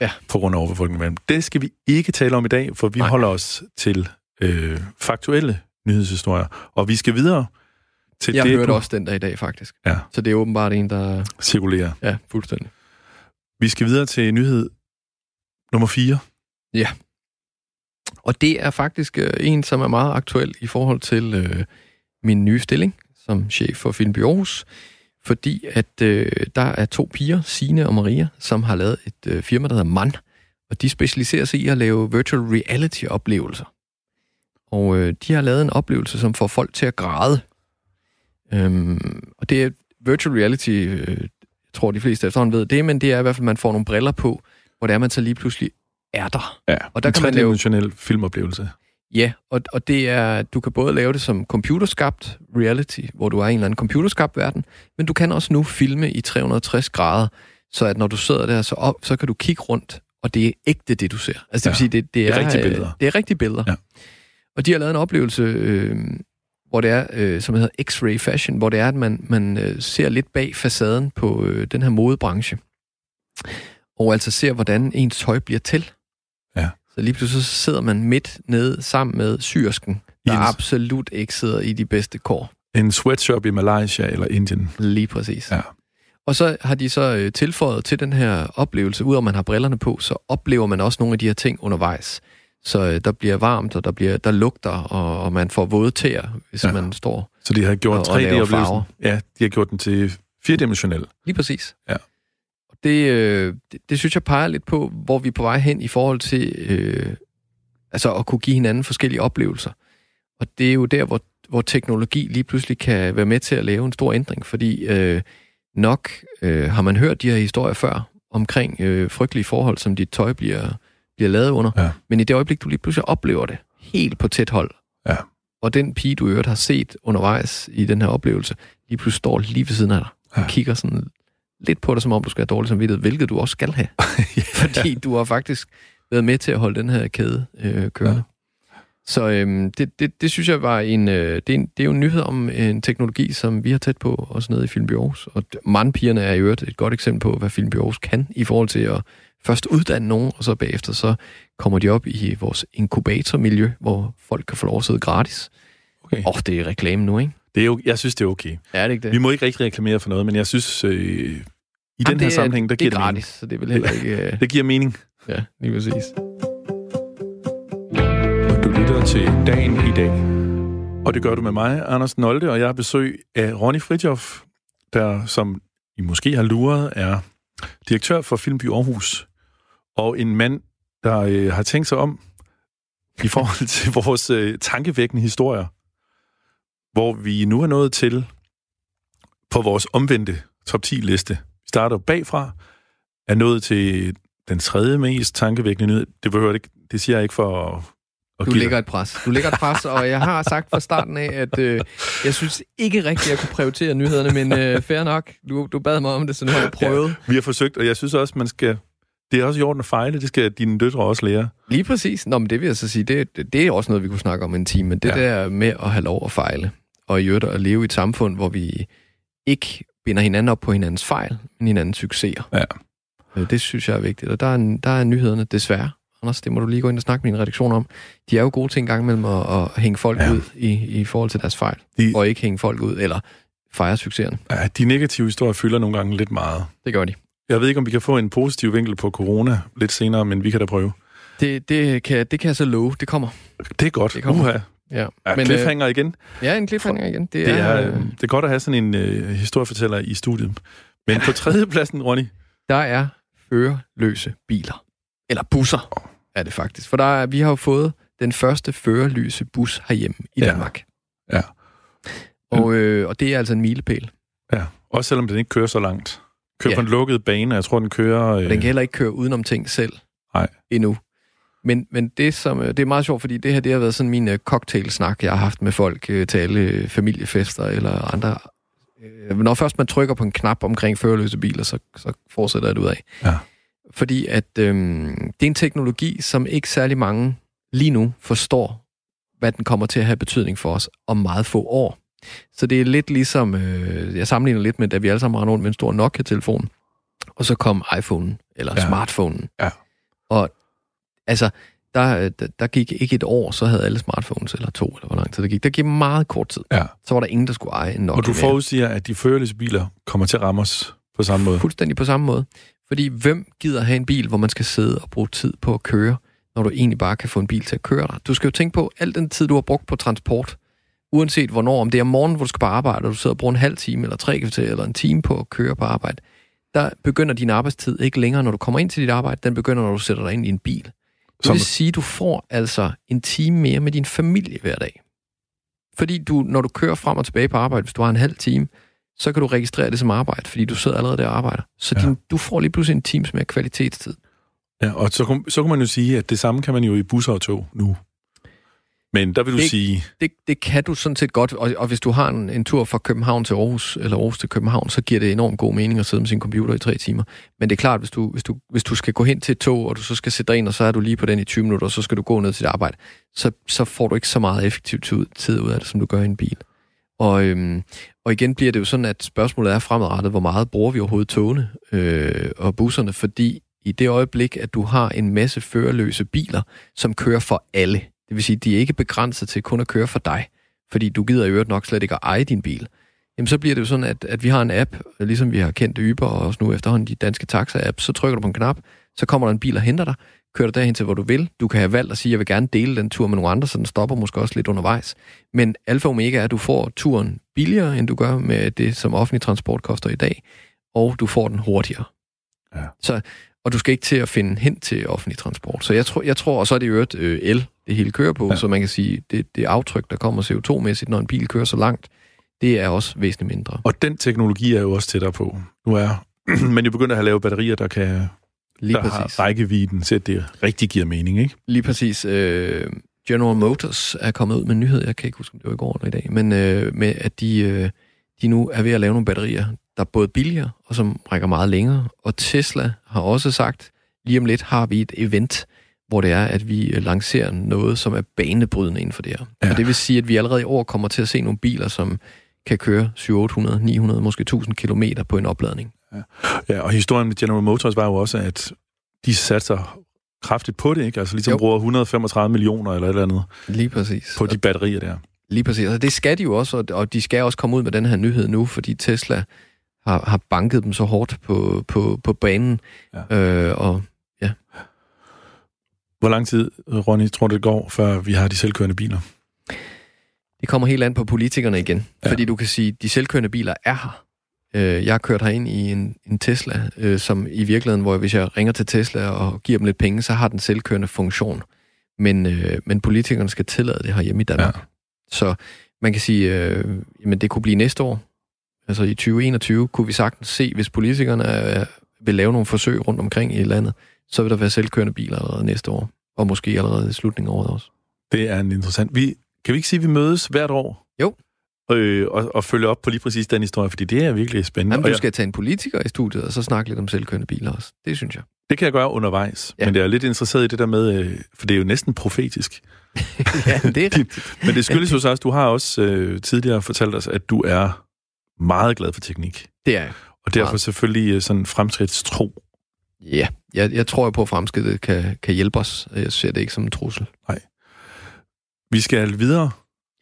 Ja. på grund af overbefolkningen. Det skal vi ikke tale om i dag, for vi Nej. holder os til øh, faktuelle nyhedshistorier, og vi skal videre til Jeg det, hørte du også den der i dag, faktisk. Ja. Så det er åbenbart en, der... cirkulerer. Ja, fuldstændig. Vi skal videre til nyhed, nummer 4. Ja. Og det er faktisk øh, en, som er meget aktuel i forhold til øh, min nye stilling som chef for Filmby Aarhus, fordi at øh, der er to piger, Sine og Maria, som har lavet et øh, firma, der hedder MAN, og de specialiserer sig i at lave virtual reality-oplevelser. Og øh, de har lavet en oplevelse, som får folk til at græde. Øhm, og det er virtual reality, øh, jeg tror de fleste efterhånden ved det, men det er i hvert fald, at man får nogle briller på, hvor det er, man så lige pludselig er der. Ja, og der en kan man lave filmoplevelse. Ja, og, og det er, du kan både lave det som computerskabt reality, hvor du er i en eller anden computerskabt verden, men du kan også nu filme i 360 grader, så at når du sidder der, så, op, så kan du kigge rundt, og det er ægte, det du ser. Altså det Ja, vil sige, det, det, det er er, rigtige billeder. Det er rigtige billeder. Ja. Og de har lavet en oplevelse, øh, hvor det er, øh, som hedder X-ray fashion, hvor det er, at man, man øh, ser lidt bag facaden på øh, den her modebranche, og altså ser, hvordan ens tøj bliver til. Så lige pludselig så sidder man midt nede sammen med syrsken, der en- absolut ikke sidder i de bedste kår. En sweatshop i Malaysia eller Indien. Lige præcis. Ja. Og så har de så øh, tilføjet til den her oplevelse, udover man har brillerne på, så oplever man også nogle af de her ting undervejs. Så øh, der bliver varmt, og der, bliver, der lugter, og, og man får våde tæer, hvis Ja. man står. Så de har gjort Og- og laver 3D-oplevelsen. farver. Ja, de har gjort den til firedimensionel. Lige præcis. Ja. Og det, øh, det, det synes jeg peger lidt på, hvor vi er på vej hen i forhold til øh, altså at kunne give hinanden forskellige oplevelser. Og det er jo der, hvor, hvor teknologi lige pludselig kan være med til at lave en stor ændring, fordi øh, nok øh, har man hørt de her historier før omkring øh, frygtelige forhold, som dit tøj bliver, bliver lavet under. Ja. Men i det øjeblik, du lige pludselig oplever det helt på tæt hold, Ja. og den pige, du i øvrigt har set undervejs i den her oplevelse, lige pludselig står lige ved siden af dig og Ja. kigger sådan lidt på dig, som om du skal have dårlig samvittighed, hvilket du også skal have. Fordi du har faktisk været med til at holde den her kæde øh, kørende. Ja. Så øhm, det, det, det synes jeg var en, øh, det, er en... Det er jo en nyhed om en teknologi, som vi har tæt på, også nede i Filmby Aarhus. Og mandpigerne er i øvrigt et godt eksempel på, hvad Filmby Aarhus kan, i forhold til at først uddanne nogen, og så bagefter så kommer de op i vores inkubatormiljø, hvor folk kan få lov at sidde gratis. Okay. Oh, det er reklame nu, ikke? Det er jo, jeg synes, det er okay. Er det ikke det? Vi må ikke rigtig reklamere for noget, men jeg synes, øh, i den Jamen, her det er- sammenhæng, der det er giver det, gratis, så det er vel heller ikke... Mening. Det giver mening. ja, lige præcis. Du lytter til Dagen i dag. Og det gør du med mig, Anders Nolde, og jeg har besøg af Ronny Fridjof, der, som I måske har luret, er direktør for Filmby Aarhus. Og en mand, der øh, har tænkt sig om i forhold til vores øh, tankevækkende historier, hvor vi nu er nået til på vores omvendte top 10-liste. Vi starter bagfra, er nået til den tredje mest tankevækkende nyhed. Det behøver det ikke, det siger jeg ikke for at, Du lægger et pres. Du lægger et pres, og jeg har sagt fra starten af, at øh, jeg synes ikke rigtigt, at jeg kunne prioritere nyhederne, men øh, fair nok. Du, du bad mig om det, så nu har jeg prøvet. Vi har forsøgt, og jeg synes også, man skal... Det er også i orden at fejle, det skal dine døtre også lære. Lige præcis. Nå, men det vil jeg så sige, det, det, det er også noget, vi kunne snakke om en time, men det Ja. ja. der med at have lov at fejle, og i øvrigt at leve i et samfund, hvor vi ikke binder hinanden op på hinandens fejl, men hinandens succeser. Ja. Øh, Det synes jeg er vigtigt, og der er, der er nyhederne desværre. Anders, det må du lige gå ind og snakke med din redaktion om. De er jo gode til en gang imellem at, at hænge folk Ja. ud i, i forhold til deres fejl, De, og ikke hænge folk ud, eller fejre succeserne. ja, de negative historier fylder nogle gange lidt meget. Det gør de. Jeg ved ikke, om vi kan få en positiv vinkel på corona lidt senere, men vi kan da prøve. Det, det, kan, det kan jeg så love. Det kommer. Det er godt. Det kommer. Uha. Ja, Ja, Men, cliffhanger igen. øh, ja en cliffhanger igen. Det, Det er, øh, det er godt at have sådan en øh, historiefortæller i studiet. Men på tredjepladsen, Ronny, der er førerløse biler. Eller busser, er det faktisk. For der er, vi har jo fået den første førerløse bus herhjemme i Ja. Danmark. Ja. Og, øh, og det er altså en milepæl. ja, også selvom den ikke kører så langt. Kører Ja. på en lukket bane, jeg tror, den kører... Øh, Den kan heller ikke køre udenom ting selv. Nej. Endnu. Men, men det, som, øh, det er meget sjovt, fordi det her det har været sådan min øh, cocktailsnak, jeg har haft med folk øh, til alle øh, familiefester eller andre. Øh, når først man trykker på en knap omkring førerløse biler, så, så fortsætter det ud af. Ja. Fordi at øh, det er en teknologi, som ikke særlig mange lige nu forstår, hvad den kommer til at have betydning for os om meget få år. Så det er lidt ligesom, øh, jeg sammenligner lidt med, da vi alle sammen rendte rundt med en stor Nokia-telefon, og så kom iPhone eller Ja. ja. smartphonen. Ja. Og altså, der, der, der gik ikke et år, så havde alle smartphones, eller to, eller hvor lang tid det gik. Der gik meget kort tid. Ja. Så var der ingen, der skulle eje en Nokia Og du forudsiger, at de førerløse biler kommer til at ramme os på samme måde. Fuldstændig på samme måde. Fordi hvem gider have en bil, hvor man skal sidde og bruge tid på at køre, når du egentlig bare kan få en bil til at køre dig? Du skal jo tænke på, al den tid, du har brugt på transport, uanset hvornår, om det er morgen, hvor du skal på arbejde, og du sidder og bruger en halv time, eller tre kvarter, eller en time på at køre på arbejde, der begynder din arbejdstid ikke længere, når du kommer ind til dit arbejde, den begynder, når du sætter dig ind i en bil. Det vil sige, at du får altså en time mere med din familie hver dag. Fordi du, når du kører frem og tilbage på arbejde, hvis du har en halv time, så kan du registrere det som arbejde, fordi du sidder allerede der og arbejder. Så ja. din, du får lige pludselig en times mere kvalitetstid. Ja, og så, så kan man jo sige, at det samme kan man jo i busser og tog nu. Men der vil du det, sige... Det, det kan du sådan set godt, og, og hvis du har en, en tur fra København til Aarhus, eller Aarhus til København, så giver det enormt god mening at sidde med sin computer i tre timer. Men det er klart, hvis du, hvis du, hvis du skal gå hen til et tog, og du så skal sætte dig ind, og så er du lige på den i 20 minutter, og så skal du gå ned til dit arbejde, så, så får du ikke så meget effektiv tid ud af det, som du gør i en bil. Og, øhm, og igen bliver det jo sådan, at spørgsmålet er fremadrettet, hvor meget bruger vi overhovedet togene øh, og busserne, fordi i det øjeblik, at du har en masse førerløse biler, som kører for alle, det vil sige, de er ikke begrænset til kun at køre for dig, fordi du gider i øvrigt nok slet ikke at eje din bil, jamen så bliver det jo sådan, at, at vi har en app, ligesom vi har kendt Uber og også nu efterhånden de danske taxa-apps, så trykker du på en knap, så kommer der en bil og henter dig, kører dig derhen til, hvor du vil. Du kan have valgt at sige, at jeg vil gerne dele den tur med nogle andre, så den stopper måske også lidt undervejs. Men alfa og omega er, at du får turen billigere, end du gør med det, som offentlig transport koster i dag, og du får den hurtigere. Ja. Så, og du skal ikke til at finde hen til offentlig transport. Så jeg tror, jeg tror og så er det jo øvrigt øh, el, det hele kører på, ja. så man kan sige, det, det aftryk, der kommer CO2-mæssigt, når en bil kører så langt, det er også væsentligt mindre. Og den teknologi er jo også tættere på. Nu er men jo begyndt at have lavet batterier, der kan Lige der præcis. har rækkevidden til, at det rigtig giver mening, ikke? Lige præcis. Øh, General Motors er kommet ud med en nyhed, jeg kan ikke huske, om det var i går eller i dag, men øh, med at de, øh, de nu er ved at lave nogle batterier, der er både billigere og som rækker meget længere. Og Tesla har også sagt, lige om lidt har vi et event, hvor det er, at vi lancerer noget, som er banebrydende inden for det her. Ja. Og det vil sige, at vi allerede i år kommer til at se nogle biler, som kan køre 700, 800, 900, måske 1000 km på en opladning. Ja. ja, og historien med General Motors var jo også, at de satser kraftigt på det, ikke? Altså ligesom jo. bruger 135 millioner eller et eller andet. Lige præcis. På de batterier der. Lige præcis. Og det skal de jo også, og de skal også komme ud med den her nyhed nu, fordi Tesla har, har banket dem så hårdt på, på, på banen. Ja. Øh, og. Hvor lang tid, Ronny, tror du, det går, før vi har de selvkørende biler? Det kommer helt an på politikerne igen. Ja. Fordi du kan sige, de selvkørende biler er her. Øh, jeg har kørt herind i en, en Tesla, øh, som i virkeligheden, hvor hvis jeg ringer til Tesla og giver dem lidt penge, så har den selvkørende funktion. Men, øh, men politikerne skal tillade det her hjemme i Danmark. Ja. Så man kan sige, øh, jamen det kunne blive næste år. Altså i 2021 kunne vi sagtens se, hvis politikerne øh, vil lave nogle forsøg rundt omkring i landet, så vil der være selvkørende biler allerede næste år. Og måske allerede i slutningen af året også. Det er en interessant... Vi, kan vi ikke sige, at vi mødes hvert år? Jo øh, og, og følge op på lige præcis den historie, fordi det er virkelig spændende. Jamen, du skal jeg, tage en politiker i studiet, og så snakke lidt om selvkørende biler også. Det synes jeg. Det kan jeg gøre undervejs, ja. men det er lidt interesseret i det der med, øh, for det er jo næsten profetisk. ja, det er rigtigt. men det skyldes jo så også, du har også øh, tidligere fortalt os, at du er meget glad for teknik. Det er jeg. Og derfor selvfølgelig øh, sådan fremskridtstro. Ja, jeg, jeg tror jo på, at fremskridtet kan, kan hjælpe os. Jeg ser det ikke som en trussel. Nej. Vi skal videre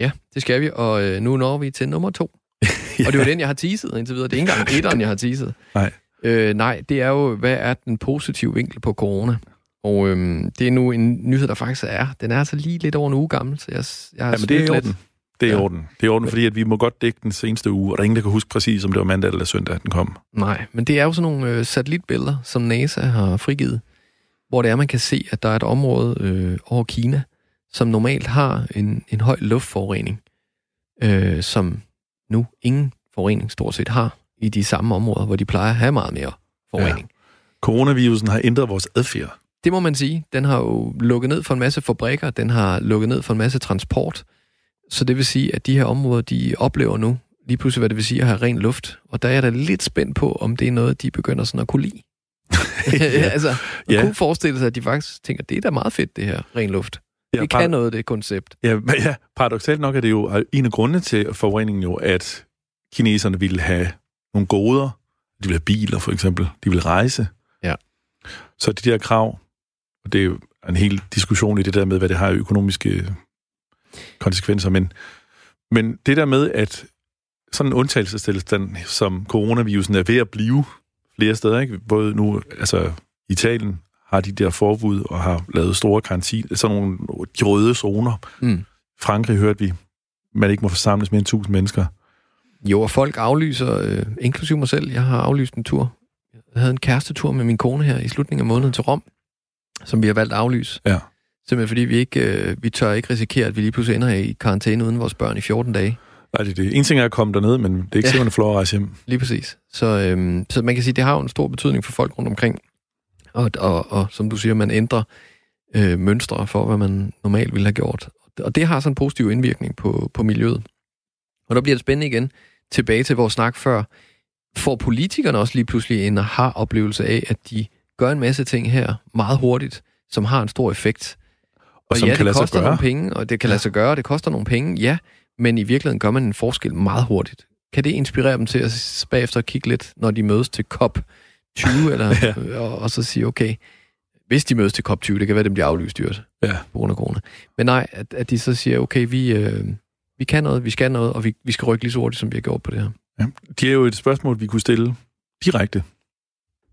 Ja, det skal vi, og øh, nu når vi til nummer to. ja. Og det var den, jeg har teaset indtil videre. Det er ikke engang etteren, jeg har teaset. Nej. Øh, nej, det er jo, hvad er den positive vinkel på corona? Og øhm, det er nu en nyhed, der faktisk er. Den er altså lige lidt over en uge gammel, så jeg, jeg har ja, men det er i orden. Det er ja. i orden. Det er i orden, fordi at vi må godt dække den seneste uge, og der er ingen, der kan huske præcis, om det var mandag eller søndag, den kom. Nej, men det er jo sådan nogle øh, satellitbilleder, som NASA har frigivet, hvor det er, man kan se, at der er et område øh, over Kina, som normalt har en, en høj luftforurening, øh, som nu ingen forurening stort set har i de samme områder, hvor de plejer at have meget mere forurening. Ja. Coronavirusen har ændret vores adfærd. Det må man sige. Den har jo lukket ned for en masse fabrikker, den har lukket ned for en masse transport. Så det vil sige, at de her områder, de oplever nu lige pludselig, hvad det vil sige at have ren luft. Og der er jeg da lidt spændt på, om det er noget, de begynder sådan at kunne lide. ja. altså, man ja. kunne forestille sig, at de faktisk tænker, det er da meget fedt, det her ren luft. Ja, det kan noget, det koncept. Ja, men ja, paradoxalt nok er det jo en af grundene til forureningen jo, at kineserne ville have nogle goder. De ville have biler, for eksempel. De ville rejse. Ja. Så de der krav, og det er jo en hel diskussion i det der med, hvad det har økonomiske konsekvenser, men, men det der med, at sådan en undtagelsestilstand, som coronavirusen er ved at blive, flere steder, ikke? Både nu, altså Italien har de der forbud og har lavet store karantiner, sådan nogle de røde zoner. Mm. Frankrig hørte vi, man ikke må forsamles mere end 1000 mennesker. Jo, og folk aflyser, øh, inklusive mig selv. Jeg har aflyst en tur. Jeg havde en kærestetur med min kone her i slutningen af måneden til Rom, som vi har valgt at aflyse. Ja. Simpelthen fordi vi ikke, øh, vi tør ikke risikere, at vi lige pludselig ender i karantæne uden vores børn i 14 dage. Nej, det er det. En ting er at komme derned, men det er ikke Ja. ja. sikkert, at rejse hjem. Lige præcis. Så, øhm, så man kan sige, det har jo en stor betydning for folk rundt omkring. Og, og, og som du siger, man ændrer øh, mønstre for, hvad man normalt ville have gjort. Og det har sådan en positiv indvirkning på, på miljøet. Og der bliver det spændende igen, tilbage til vores snak før. Får politikerne også lige pludselig en aha-oplevelse af, at de gør en masse ting her meget hurtigt, som har en stor effekt. Og, som ja, kan det koster nogle penge, og det kan lade sig gøre, og det koster nogle penge, ja, men i virkeligheden gør man en forskel meget hurtigt. Kan det inspirere dem til at bagefter kigge lidt, når de mødes til COP 20, eller, Ja. og, og så sige, okay, hvis de mødes til COP 20, det kan være, at det bliver aflyst dyrt Ja. på grund af corona. Men nej, at, at de så siger, okay, vi, øh, vi kan noget, vi skal noget, og vi, vi skal rykke lige så hurtigt, som vi har gjort på det her. Ja. Det er jo et spørgsmål, vi kunne stille direkte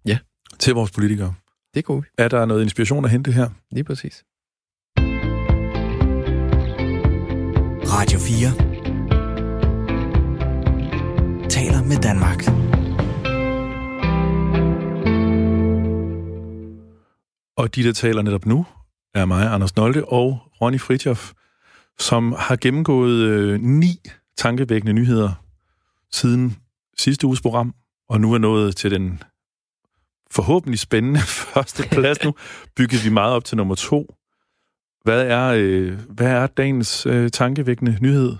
Ja. til vores politikere. Det kunne vi, Er der noget inspiration at hente her? lige præcis. Radio 4 taler med Danmark. Og de, der taler netop nu, er mig, Anders Nolte og Ronny Fritjof, som har gennemgået øh, ni tankevækkende nyheder siden sidste uges program, og nu er nået til den forhåbentlig spændende første plads nu. Byggede vi meget op til nummer to. Hvad er, øh, hvad er dagens øh, tankevækkende nyhed?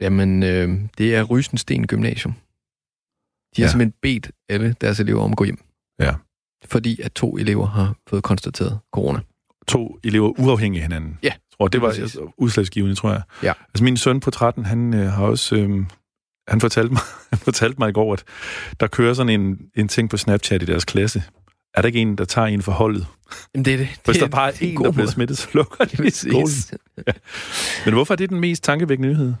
Jamen, øh, det er Rysensten Gymnasium. De har Ja. simpelthen bedt alle deres elever om at gå hjem. Ja. Fordi at to elever har fået konstateret corona. To elever uafhængige af hinanden. Ja, tror, det var præcis. udslagsgivende, tror jeg. Ja. Altså min søn på 13, han øh, har også... Øh, han fortalte, mig, han fortalte mig i går, at der kører sådan en, en ting på Snapchat i deres klasse. Er der ikke en, der tager en for holdet? Jamen, det er det. Hvis det der bare er det en, god der bliver smittet, så lukker de i skolen. Præcis. Men hvorfor er det den mest tankevækkende nyhed?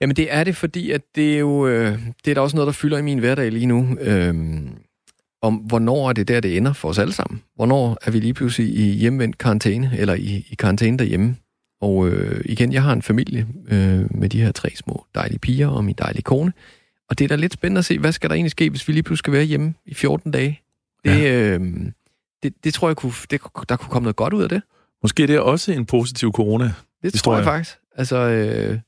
Jamen, det er det, fordi at det er jo øh, det er da også noget, der fylder i min hverdag lige nu. Øhm, om hvornår er det der, det ender for os alle sammen? Hvornår er vi lige pludselig i hjemvendt karantæne, eller i, i karantæne derhjemme? Og øh, igen, jeg har en familie øh, med de her tre små dejlige piger og min dejlige kone. Og det er da lidt spændende at se, hvad skal der egentlig ske, hvis vi lige pludselig skal være hjemme i 14 dage? Det, øh, det, det tror jeg, kunne, det, der kunne komme noget godt ud af det. Måske er det også en positiv corona. Det tror jeg faktisk. Altså, øh,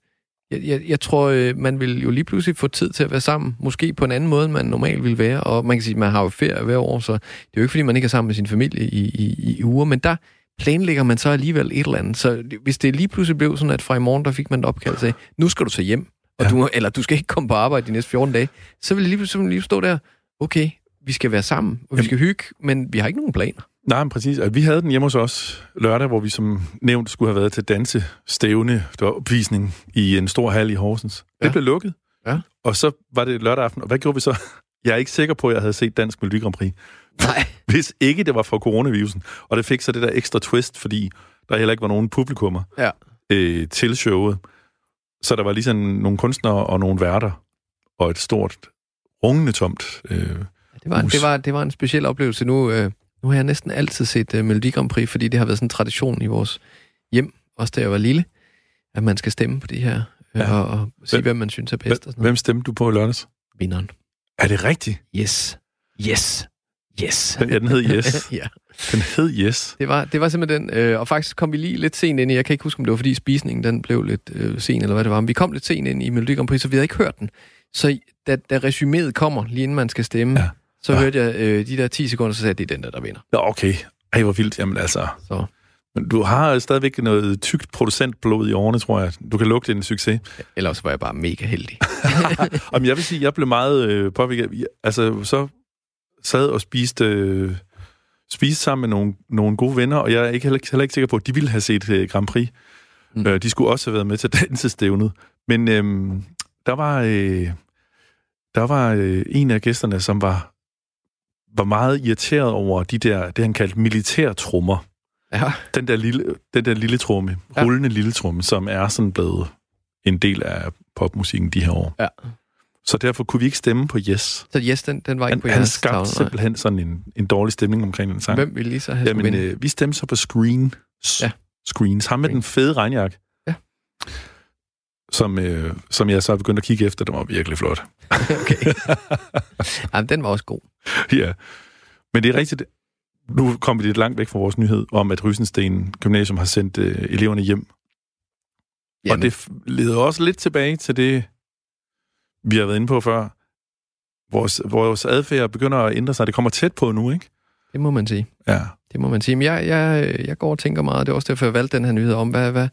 jeg, jeg, jeg tror, øh, man vil jo lige pludselig få tid til at være sammen, måske på en anden måde, end man normalt vil være. Og man kan sige, at man har jo ferie hver år, så det er jo ikke, fordi man ikke er sammen med sin familie i, i, i uger, men der planlægger man så alligevel et eller andet. Så hvis det lige pludselig blev sådan, at fra i morgen, der fik man et opkald til, nu skal du tage hjem, og Ja. du, eller du skal ikke komme på arbejde de næste 14 dage, så vil det lige pludselig lige stå der, okay, vi skal være sammen, og vi skal hygge, men vi har ikke nogen planer. Nej, men præcis. Vi havde den hjemme hos os lørdag, hvor vi som nævnt skulle have været til dansestævne, var opvisning i en stor hal i Horsens. Ja. Det blev lukket. Ja. Og så var det lørdag aften, og hvad gjorde vi så? Jeg er ikke sikker på, at jeg havde set Dansk Melodi Grand Prix. Nej. Hvis ikke det var for coronavirusen. Og det fik så det der ekstra twist, fordi der heller ikke var nogen publikummer Ja. øh, til showet. Så der var ligesom nogle kunstnere og nogle værter, og et stort, rungende tomt. Øh, Det var, det, var, det var en speciel oplevelse. Nu, øh, nu har jeg næsten altid set øh, Melodi Grand Prix, fordi det har været sådan en tradition i vores hjem, også da jeg var lille, at man skal stemme på det her, øh, Ja. og, og sige, Hvem- hvem man synes er bedst. Og sådan noget. hvem stemte du på i lørdags? Vinderen. Er det rigtigt? Yes. Yes. Yes. Den, ja, den hed Yes. ja. Den hed Yes. Det var, det var simpelthen den, øh, og faktisk kom vi lige lidt sent ind i, jeg kan ikke huske, om det var fordi spisningen den blev lidt øh, sen, eller hvad det var, men vi kom lidt sent ind i Melodi Grand Prix, så vi havde ikke hørt den. Så da, da resuméet kommer, lige inden man skal stemme, Ja. Så Ja. hørte jeg øh, de der 10 sekunder, så sagde jeg, det er den der, der vinder. Nå, okay. Ej, hvor vildt. Jamen altså, Så men du har stadigvæk noget tykt producentblod i årene, tror jeg. Du kan lugte en succes. ellers var jeg bare mega heldig. Jamen, jeg vil sige, jeg blev meget øh, påvirket. Altså, så sad og spiste, øh, spiste sammen med nogle, nogle gode venner, og jeg er ikke, heller, ikke- heller ikke sikker på, at de ville have set øh, Grand Prix. Mm. Øh, de skulle også have været med til dansestævnet. Men øh, der var, øh, der var øh, en af gæsterne, som var, var meget irriteret over de der, det han kaldte militærtrummer. Ja, Den der lille, den der lille tromme, Ja. rullende lille tromme, som er sådan blevet en del af popmusikken de her år. Ja. Så derfor kunne vi ikke stemme på Yes. Så yes, den, den var ikke Han, på han jeres skabte tavle, simpelthen sådan en, en dårlig stemning omkring den sang. Hvem ville lige så have Jamen, øh, vi stemte så på Screen. Ja. Screens. Ham med Screen. den fede regnjakke. Som, øh, som jeg så begyndte at kigge efter. Den var virkelig flot. okay. Jamen, den var også god. ja. Men det er rigtigt. Nu kommer vi lidt langt væk fra vores nyhed om, at Rysensten Gymnasium har sendt øh, eleverne hjem. Jamen, Og det leder også lidt tilbage til det, vi har været inde på før. Vores, vores adfærd begynder at ændre sig. Det kommer tæt på nu, ikke? det må man sige. Ja. Det må man sige. Men jeg, jeg, jeg går og tænker meget, det er også derfor, jeg valgte den her nyhed om, hvad, hvad,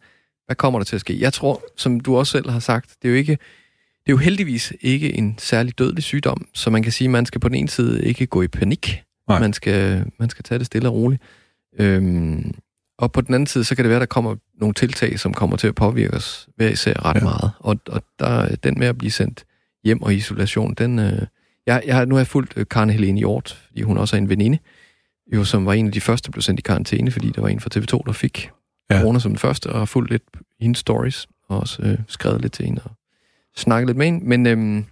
hvad kommer der til at ske? Jeg tror, som du også selv har sagt, det er jo ikke det er jo heldigvis ikke en særlig dødelig sygdom, så man kan sige, at man skal på den ene side ikke gå i panik. Nej. Man skal, man skal tage det stille og roligt. Øhm, og på den anden side, så kan det være, at der kommer nogle tiltag, som kommer til at påvirke os hver især ret Ja. meget. Og, og der, den med at blive sendt hjem og isolation, den... Øh, jeg, jeg, har- nu har jeg fulgt øh, Karen Helene Hjort, fordi hun også er en veninde, jo, som var en af de første, der blev sendt i karantæne, fordi der var en fra TV2, der fik Ja. corona som den første, og har fulgt lidt hendes stories, og også øh, skrevet lidt til hende, og snakket lidt med hende. Men, øhm,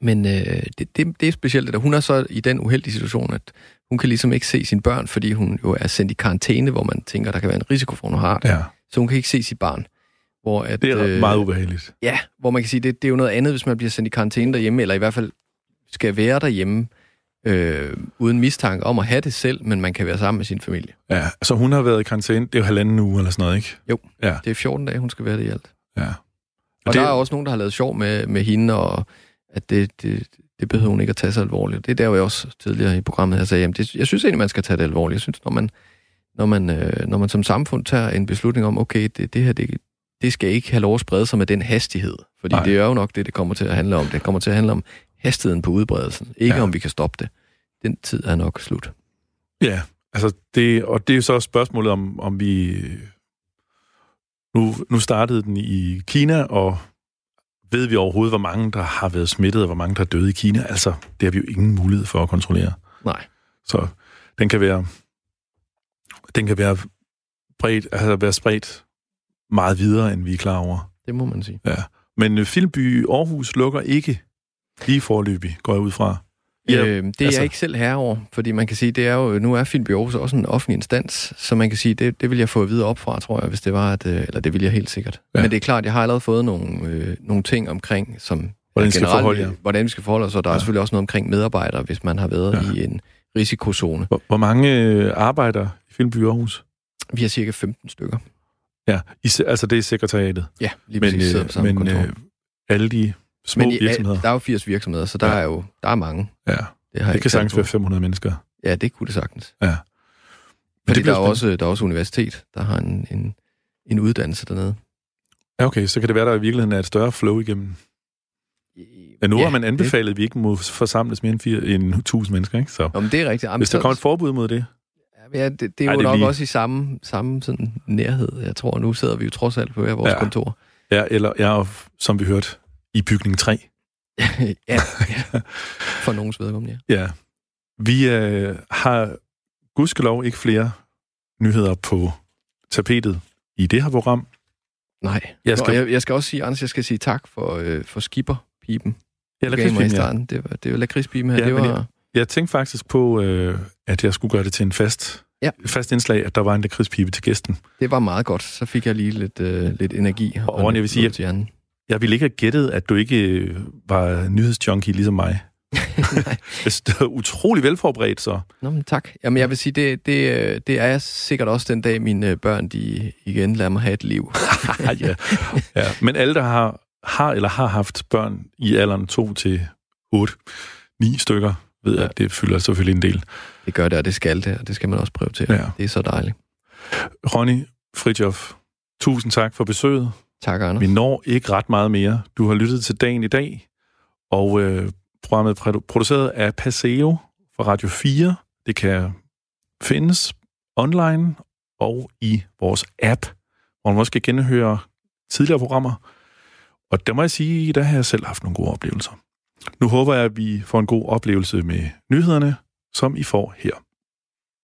men øh, det, det, det er specielt, der. Hun er så i den uheldige situation, at hun kan ligesom ikke se sine børn, fordi hun jo er sendt i karantæne, hvor man tænker, der kan være en risiko for, at hun har det. ja. Så hun kan ikke se sit barn. Hvor at, Det er øh, meget ubehageligt. Ja, hvor man kan sige, det, det er jo noget andet, hvis man bliver sendt i karantæne derhjemme, eller i hvert fald skal være derhjemme, øh, uden mistanke om at have det selv, men man kan være sammen med sin familie. Ja, så hun har været i karantæne. Det er jo halvanden uge eller sådan noget, ikke? Jo. Ja, Det er 14 dage, hun skal være det i alt. ja. Og det, der er også nogen, der har lavet sjov med, med hende, og at det, det, det behøver hun ikke at tage så alvorligt. Det er der jo også tidligere i programmet, jeg sagde, jamen det, jeg synes egentlig, man skal tage det alvorligt. Jeg synes, når man, når man, øh, når man som samfund tager en beslutning om, okay, det, det her, det, det skal ikke have lov at sprede sig med den hastighed. Fordi. Nej. det er jo nok det, det kommer til at handle om. Det kommer til at handle om hastigheden på udbredelsen. Ikke Ja. om vi kan stoppe det. Den tid er nok slut. Ja, altså det, og det er jo så spørgsmålet om, om vi... Nu, nu startede den i Kina, og ved vi overhovedet, hvor mange, der har været smittet, og hvor mange, der er døde i Kina? Altså, det har vi jo ingen mulighed for at kontrollere. Nej. Så den kan være, den kan være, bredt, altså være spredt meget videre, end vi er klar over. Det må man sige. Ja. Men øh, Filmby Aarhus lukker ikke lige forløbig, går jeg ud fra. Ja, Ja, øh, det er altså- altså... jeg ikke selv herre over, fordi man kan sige, det er jo, nu er Film Aarhus også en offentlig instans, så man kan sige, det, det vil jeg få at vide op fra, tror jeg, hvis det var, at, øh, eller det vil jeg helt sikkert. Ja. Ja. Men det er klart, jeg har allerede fået nogle, øh, nogle ting omkring, som Hvordan skal forholde jer. hvordan vi skal forholde os, og der ja. Ja. er selvfølgelig også noget omkring medarbejdere, hvis man har været Ja. ja. i en risikozone. Hvor, hvor mange øh, arbejder i Filmby Aarhus? Vi har cirka 15 stykker. Ja, i, altså det er sekretariatet. Ja, lige Men, præcis. sidder på samme men kontor. øh, alle de små men i, virksomheder, der er jo 80 virksomheder, så der Ja. er jo der er mange. ja, Det, har det kan sagtens være på. 500 mennesker. Ja, det kunne det sagtens. Ja. Men Fordi det der er, spændende. også, der er også universitet, der har en, en, en uddannelse dernede. Ja, okay, så kan det være, der i virkeligheden er et større flow igennem. Ja, nu ja, har man det- anbefalet, at vi ikke må forsamles mere end, fire, end 1000 mennesker, ikke? Så Nå, men det er rigtigt. Jamen, hvis der kommer et forbud mod det, Ja, det, det er Ej, jo det er nok lige- også i samme, samme sådan nærhed. Jeg tror, nu sidder vi jo trods alt på hver vores Ja. kontor. ja, eller ja, og som vi hørte, i bygning 3. ja, ja, for nogens vedkommende, ja. Ja. Vi øh, har gudskelov ikke flere nyheder på tapetet i det her program. Nej. Jeg Jeg skal- skal, jeg, jeg skal også sige, Anders, jeg skal sige tak for, øh, for skipperpipen. Ja, lakridspiben, ja. Det var, det var lakridspiben her. Ja, det var, Jeg tænkte faktisk på, øh, at jeg skulle gøre det til en fast, Ja. fast indslag, at der var en lakridspibe til gæsten. det var meget godt. Så fik jeg lige lidt, øh, lidt energi. Og Ronny, jeg vil sige, hjernen. Jeg ville ikke have gættet, at du ikke øh, var nyhedsjunkie ligesom mig. Det er utrolig velforberedt, så. Nå, men tak. Jamen, jeg vil sige, det, det, øh, det er jeg sikkert også den dag, mine øh, børn, de igen lader mig have et liv. ja. ja. Men alle, der har, har eller har haft børn i alderen 2 til 8, 9 stykker, ved Ja. at det fylder selvfølgelig en del. Det gør det, og det skal det, og det skal man også prøve til. Ja. Det er så dejligt. Ronny Fritjof, tusind tak for besøget. Tak, Anders. Vi når ikke ret meget mere. Du har lyttet til dagen i dag, og øh, programmet er produceret af Paseo fra Radio 4. Det kan findes online og i vores app, hvor man også kan genhøre tidligere programmer. Og der må jeg sige, der har jeg selv haft nogle gode oplevelser. Nu håber jeg, at vi får en god oplevelse med nyhederne, som I får her.